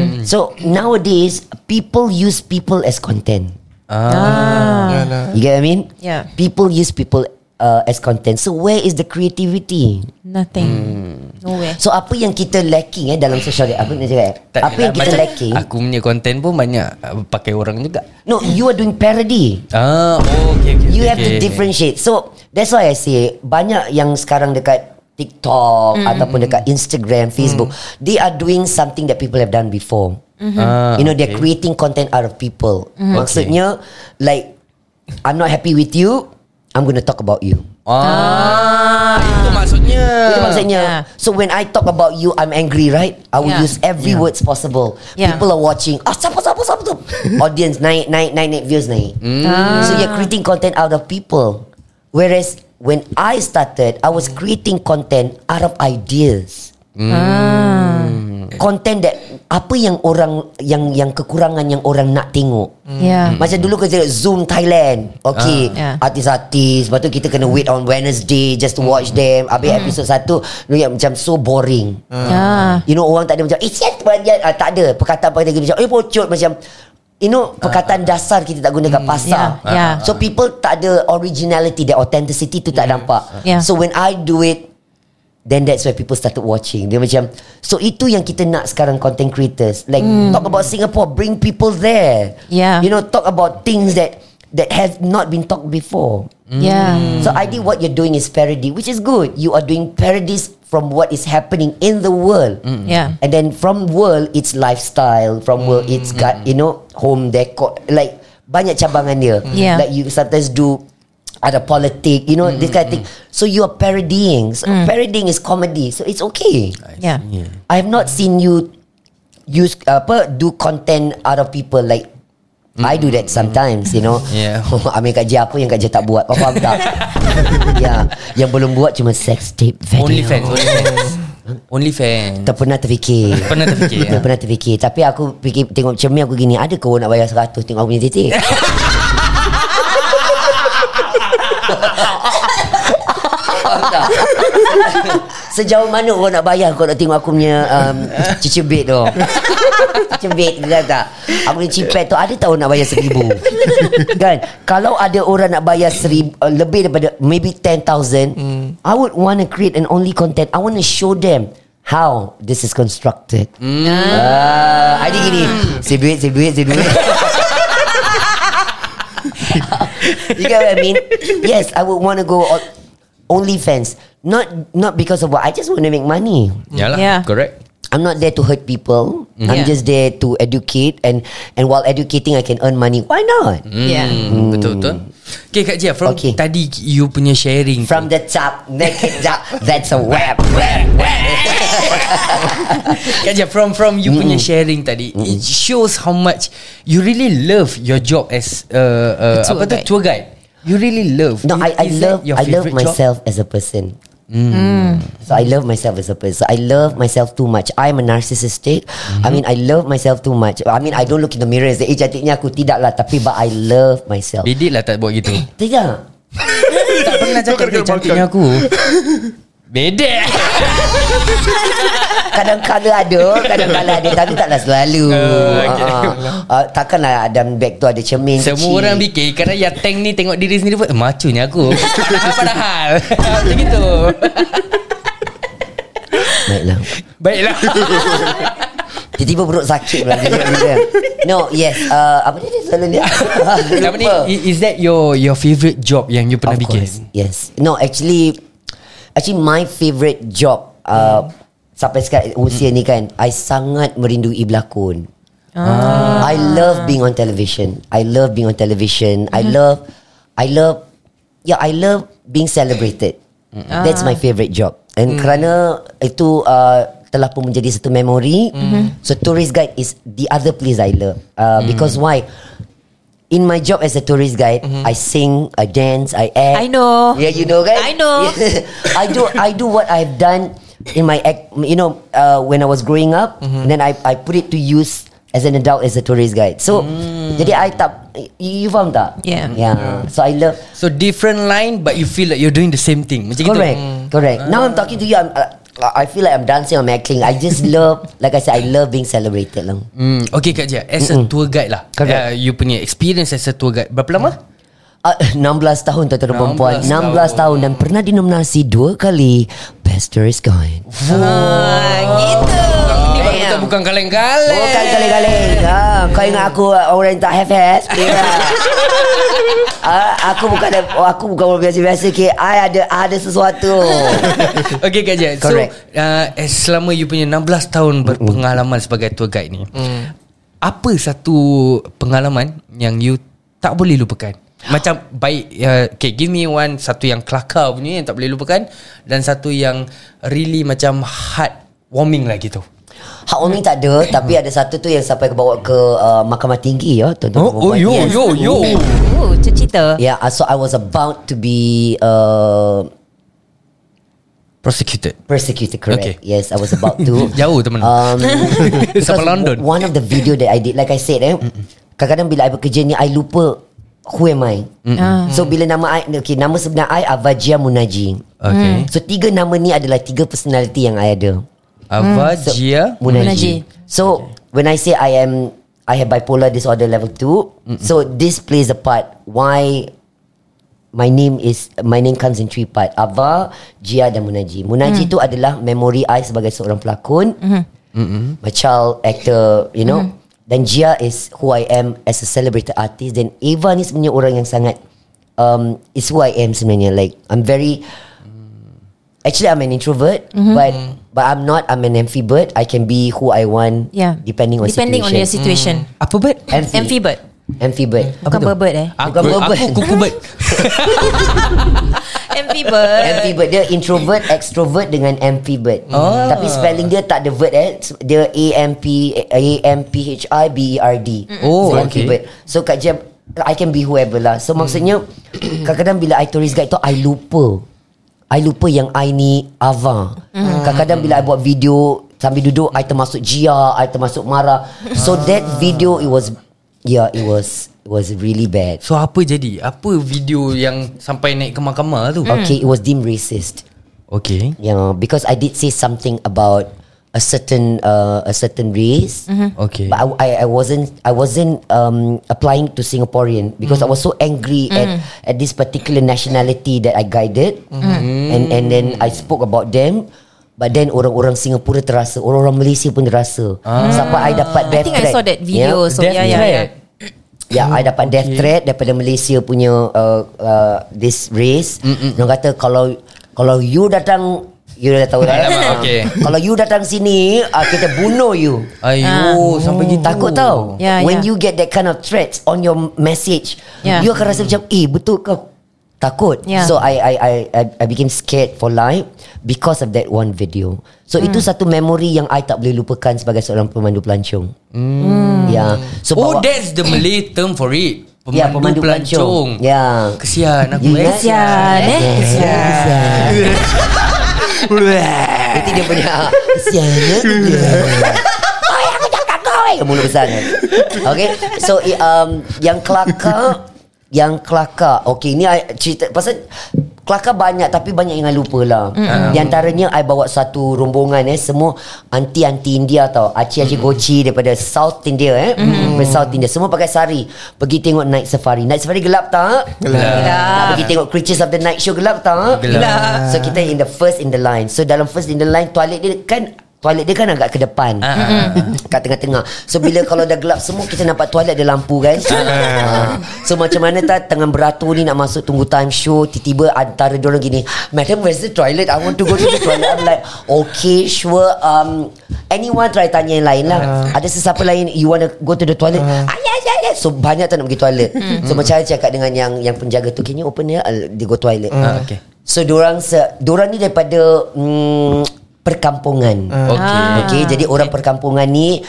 then So nowadays People use people as content. Yalah. You get what I mean? Yeah. People use people uh, as content. So where is the creativity? Nothing. Nowhere. So apa yang kita lacking eh Dalam social media? Apa nak cakap? Tak Apa yang adalah, kita lacking? Aku punya konten pun banyak uh, Pakai orang juga. No you are doing parody. Ah, oh, okay, okay, You okay, have to differentiate. So that's why I say banyak yang sekarang dekat TikTok ataupun dekat Instagram, Facebook, they are doing something that people have done before. Ah, you know, they're okay. creating content out of people. Maksudnya, like, I'm not happy with you. I'm gonna talk about you. Ah, itu maksudnya. Itu maksudnya. Yeah. So when I talk about you, I'm angry, right? I will Yeah. use every words possible. Yeah. People are watching. Ah, siapa, siapa, siapa tu? Audience naik, naik, naik, naik views naik. So you're creating content out of people. Whereas when I started, I was creating content out of ideas. Content that apa yang orang yang yang kekurangan yang orang nak tengok. Yeah. Macam dulu kita Zoom Thailand Okay Ah. Yeah. Artis-artis Lepas tu kita kena wait on Wednesday Just to watch them Habis episod satu Lu yang macam so boring Yeah. You know orang tak ada macam Eh siapa banyak ah, Tak ada Perkataan-perkataan kita macam Eh pocut macam You know Perkataan dasar kita tak gunakan pasar Yeah, yeah. So people tak ada originality The authenticity tu tak nampak Yeah. So when I do it Then that's why people started watching. Dia macam so itu yang kita nak sekarang content creators. Like talk about Singapore, bring people there. Yeah. You know, talk about things that that have not been talked before. Yeah. So I think what you're doing is parody, which is good. You are doing parodies from what is happening in the world. Mm. Yeah. And then from world it's lifestyle, from world it's mm. got you know home decor like banyak cabangan dia. Mm. Yeah. Like you sometimes do ada politik, you know, this kind of thing. So you are parodying. So parodying is comedy. So it's okay. Yeah. I have not seen you use apa do content out of people like I do that sometimes, you know. Yeah. Ambil Kak Jia apa yang Kak Jia tak buat. Kau faham tak? ya, yang belum buat cuma sex tape video. Only fans Only fans Only fans Tak pernah terfikir Pernah terfikir, Tak ya? pernah terfikir Tapi aku fikir Tengok cermin aku gini Ada kau nak bayar 100 Tengok aku punya titik Faham tak? Sejauh mana kau nak bayar Kau nak tengok aku punya um, Cicibit tu? Cicibit kan tak? Aku punya cipet tu Ada tahu nak bayar seribu. Kan? Kalau ada orang nak bayar seribu uh, Lebih daripada Maybe 10,000 I would want to create an only content. I want to show them How this is constructed. Ah, Ada gini. Duit, duit, saya duit You get what I mean? Yes, I would want to go on OnlyFans. Not not because of what I just want to make money. Yalah Yeah. Correct I'm not there to hurt people. I'm Yeah. just there to educate and and while educating I can earn money. Why not? Yeah. Hmm, Betul betul. Okay Kak Jia From Okay. tadi you punya sharing From the top, naked top, that's a web, web, web. Kak Jia From from you punya sharing tadi It shows how much You really love your job As uh, uh, A Apa tu. Tour guide You really love No, Is- I, I love your I love job? myself as a person. So I love myself as a person. I love myself too much. I'm a narcissistic. I mean, I love myself too much. I mean, I don't look in the mirror and say, eh cantiknya aku. Tidak lah. Tapi but I love myself. Bedek lah tak buat gitu Tidak. Tak pernah cakap cantiknya aku Bedek. Kadang-kadang ada Kadang-kadang ada. Tapi taklah selalu. Oh, okay. uh, uh, Takkanlah dalam beg tu ada cermin Semua kecil. orang fikir Kadang yang tank ni Tengok diri sendiri pun eh, Macunya aku. Padahal Padahal Macam gitu. Baiklah. Baiklah. Tiba-tiba perut sakit pula No yes uh, Apa dia selalu dia Apa ni? Is that your Your favourite job Yang you pernah Of bikin? course Yes. No actually Actually my favourite job uh, Sampai sekarang usia ni kan I sangat merindui berlakon. I love being on television. I love being on television. I love I love Yeah I love being celebrated. That's my favourite job. And kerana itu uh, telah pun menjadi satu memori So tourist guide is the other place I love. Uh, Because why In my job as a tourist guide, I sing, I dance, I act. I know. Yeah, you know, kan? I know. I do. I do what I've done in my act. You know, uh, when I was growing up, and then I I put it to use as an adult as a tourist guide. So, jadi I tak. You, you faham tak? Yeah. Yeah. So I love. So different line But you feel like You're doing the same thing Macam Correct. gitu Correct. Now I'm talking to you. I'm. Uh, I feel like I'm dancing. I'm acting. I just love, like I said, I love being celebrated lah. Hmm, okay Kak Jia As a tour guide lah Correct. uh, You punya experience As a tour guide Berapa lama? Uh, 16 tahun tuan-tuan dan perempuan 16 16 tahun. tahun Dan pernah dinominasi dua kali Best Tourist Guide Ah, gitu. Bukan kaleng-kaleng. Bukan kali-kali ha, Kau ingat aku uh, Orang yang tak have has uh, Aku bukan oh, Aku bukan orang biasa-biasa okay? I ada ada sesuatu. Okay Kak Jia So Correct. uh, as Selama you punya 16 tahun Berpengalaman sebagai tour guide ni Apa satu Pengalaman Yang you Tak boleh lupakan? Macam baik uh, Okay give me one Satu yang kelakar punya Yang tak boleh lupakan Dan satu yang Really macam Heart warming lah gitu Hak Umi tak ada Tapi ada satu tu Yang sampai bawa ke uh, Mahkamah tinggi ya, tuan-tuan dan Oh, oh yo Yes. yo yo Oh, cerita. Yeah, uh, so I was about to be uh, Prosecuted persecuted. Correct. Okay. Yes, I was about to. Jauh teman Um, Sampai London One of the video that I did, like I said, eh, kadang-kadang bila I bekerja ni, I lupa who am I. Ah. So bila nama I, okay, nama sebenar I Avajia Munaji. Okay So tiga nama ni adalah tiga personality yang I ada. Ava So, Jia Munaji. So when I say I am, I have bipolar disorder level 2 So this plays a part. Why my name is my name comes in three part. Ava, Jia dan Munaji. Munaji tu adalah memory I sebagai seorang pelakon. Mm-hmm. My child actor, you know. Dan Jia is who I am as a celebrated artist. Dan Eva ni sebenarnya orang yang sangat um, is who I am sebenarnya. Like I'm very Actually, I'm an introvert, but but I'm not. I'm an amphibird. I can be who I want, Yeah. depending on Depending on your situation. situation. Apa bird? Amphi. Amphibird. Amphibird. Bukan bird eh. Aku, Bukan bird. aku kuku bird. Amphibird. Amphibird dia introvert, extrovert dengan amphibird. Oh. Tapi spelling dia tak ada word eh. Dia A M P A M P H I B E R D. Oh, so, okay. amphibird. So kat jam I can be whoever lah. So maksudnya kadang-kadang bila I tourist guide tu I lupa. I lupa yang I ni Ava. Kadang-kadang bila I buat video sambil duduk I termasuk Jia, I termasuk Mara. So that video it was yeah, it was it was really bad. So apa jadi? Apa video yang sampai naik ke mahkamah tu? Okay, it was deemed racist. Okay. Yeah, because I did say something about a certain uh, a certain race, Okay. but I, I I wasn't I wasn't um, applying to Singaporean because I was so angry at at this particular nationality that I guided, and and then I spoke about them. But then orang-orang Singapura terasa Orang-orang Malaysia pun terasa Sampai I dapat I death think I threat saw that video. So Death yeah, yeah, threat. yeah. Ya, I dapat death threat daripada Malaysia punya uh, uh, this race. Dia kata kalau kalau you datang you dah tahu dah. Alamak, Ah. okay. Kalau you datang sini, uh, kita bunuh you. Ayo, sampai gitu. Takut tau Ya, When ya. you get that kind of threats On your message Ya. You akan rasa macam Eh betul ke Takut Ya. So I, I I I I became scared for life Because of that one video So itu satu memori Yang I tak boleh lupakan Sebagai seorang pemandu pelancong mm. Ya So Oh, bawa- that's the Malay term for it. Pemandu, Ya, pemandu pelancong. pelancong. Ya. Kesian aku You eh. ingat? Kesian eh. Kesian. Itu dia punya Kesian ya Ay, aku cakap kau eh. Mulut besar kan Okay So um, Yang kelakar Yang kelakar. Okay ni I cerita Pasal Kelakar banyak Tapi banyak yang I lupa lah. Mm. Di antaranya I bawa satu rombongan eh Semua Anti-anti India tau. Aci-aci goci Daripada South India eh. Mm. Daripada South India. Semua pakai sari. Pergi tengok night safari. Night safari gelap tak? Nak pergi tengok Creatures of the Night Show gelap tak? Gelap. So kita in the first in the line. So dalam first in the line Toilet dia kan Toilet dia kan agak ke depan. Ah, Kat tengah-tengah. So bila kalau dah gelap semua Kita nampak toilet ada lampu kan? Ah. So macam mana tak Tengah beratur ni Nak masuk tunggu time show Tiba-tiba antara diorang gini Madam where's the toilet? I want to go to the toilet. I'm like Okay sure um, Anyone try tanya yang lain lah. Ada sesiapa lain You want to go to the toilet? Ah, yeah, yeah, yeah. So banyak tak nak pergi toilet. So macam saya cakap dengan yang Yang penjaga tu Can you open it? Uh, Dia go toilet. Ah, okay. So dorang se, dorang ni daripada mm, perkampungan. Okay. Okay, jadi orang perkampungan ni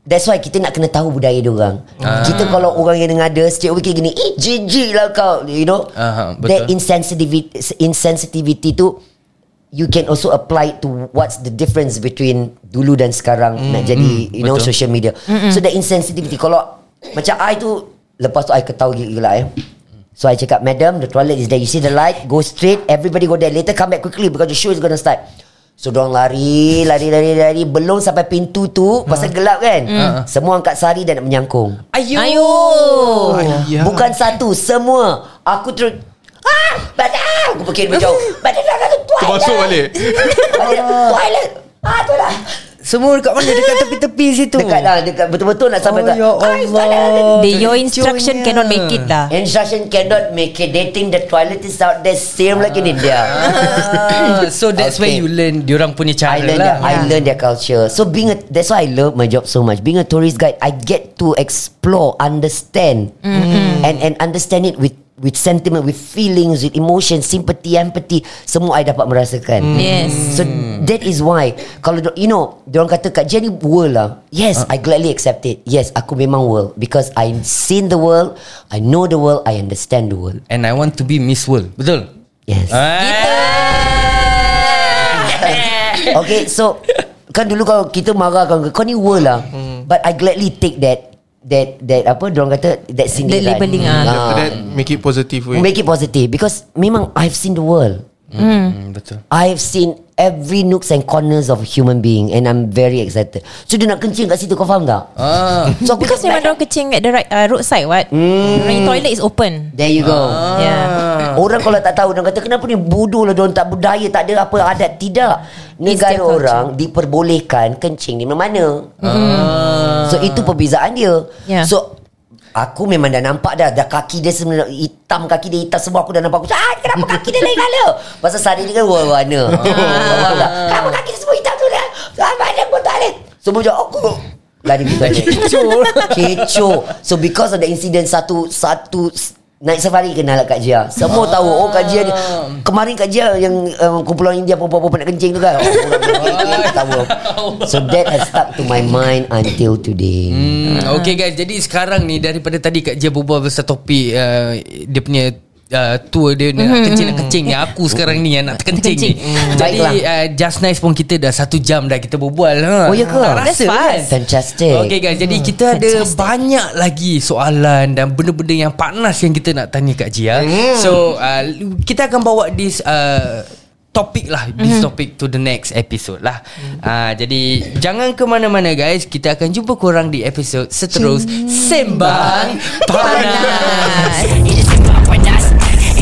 That's why kita nak kena tahu budaya diorang. Kita kalau orang yang ngada straight away gini, eh jijik lah kau, you know. Aha, betul. That insensitivity insensitivity tu you can also apply to what's the difference between dulu dan sekarang nak jadi you know betul. social media. So that insensitivity kalau macam I tu lepas tu I ketahui gila eh. So I cakap Madam the toilet is there You see the light Go straight Everybody go there Later come back quickly Because the show is gonna start So dorang lari Lari lari lari. Belum sampai pintu tu Pasal gelap kan? Semua angkat sari Dan nak menyangkung. Ayo. Ayo. Ayah. Bukan satu Semua. Aku terus Ah, badan Aku fikir lebih jauh. Badan dah tu toilet Termasuk balik. Toilet Toilet Ah tu lah Semua dekat mana? Dekat tepi-tepi situ. Dekat dah dekat Betul-betul nak sampai Oh, tu. ya Ah, toilet. Allah. The, your instruction Terkecohnya. cannot make it lah. Instruction cannot make it They think the toilet is out there Same like in India Ah, so that's where Okay. you learn diorang punya cara I learn lah. their, I learn their culture. So being a that's why I love my job so much. Being a tourist guide, I get to explore, understand, and and understand it with with sentiment, with feelings, with emotion, sympathy, empathy. Semua I dapat merasakan. Yes. So that is why kalau you know, orang kata kat Jenny world lah. Yes, I gladly accept it. Yes, aku memang world because I seen the world, I know the world, I understand the world. And I want to be Miss World. Betul? Yes. Ah. Okay so Kan dulu kalau kita marah kau Kau ni world lah But I gladly take that That that apa Diorang kata That sindiran labeling, ah. After that Make it positive way Make it positive Because Memang I've seen the world Hmm, betul. I've seen every nooks and corners of a human being and I'm very excited. So dia nak kencing kat situ kau faham tak? Ah. So aku Because memang orang kecing at the right uh, roadside what Hmm. mm. toilet is open There you go. Yeah Orang kalau tak tahu Orang kata kenapa ni bodoh lah Diorang tak budaya Tak ada apa adat Tidak Negara orang Diperbolehkan Kencing di mana-mana So itu perbezaan dia Yeah. So Aku memang dah nampak dah Dah kaki dia sebenarnya Hitam kaki dia hitam Semua aku dah nampak. Aku ah, Kenapa kaki dia lain colour? Pasal sari dia kan Faham tak? Kenapa kaki dia semua hitam tu dah ah, Mana pun tak boleh. Semua macam aku Lari pergi toilet. Kecoh. Kecoh. So because of the incident Satu Satu Naik safari kenal lah Kak Jia. Semua tahu. Oh Kak Jia ni Kemarin Kak Jia Yang um, kumpulan India Perempuan-perempuan nak kencing tu kan? Oh, Tahu. So that has stuck to my mind Until today. Hmm, okay guys, jadi sekarang ni daripada tadi Kak Jia berbual pasal topik uh, dia punya uh, tour dia nak kencing nak kencing ni. Aku sekarang ni yang nak terkencing ni. Jadi Baiklah. uh, just nice pun kita dah satu jam dah kita berbual. Ha. Oh, ya ke? Tak Rasa kan? fast. Fantastic. Okay guys. Jadi kita ada banyak lagi soalan Dan benda-benda yang panas Yang kita nak tanya Kak Jia. So uh, Kita akan bawa this uh, Topik lah. This topic to the next episode lah. Uh, Jadi Jangan ke mana-mana guys. Kita akan jumpa korang di episod seterus sembang panas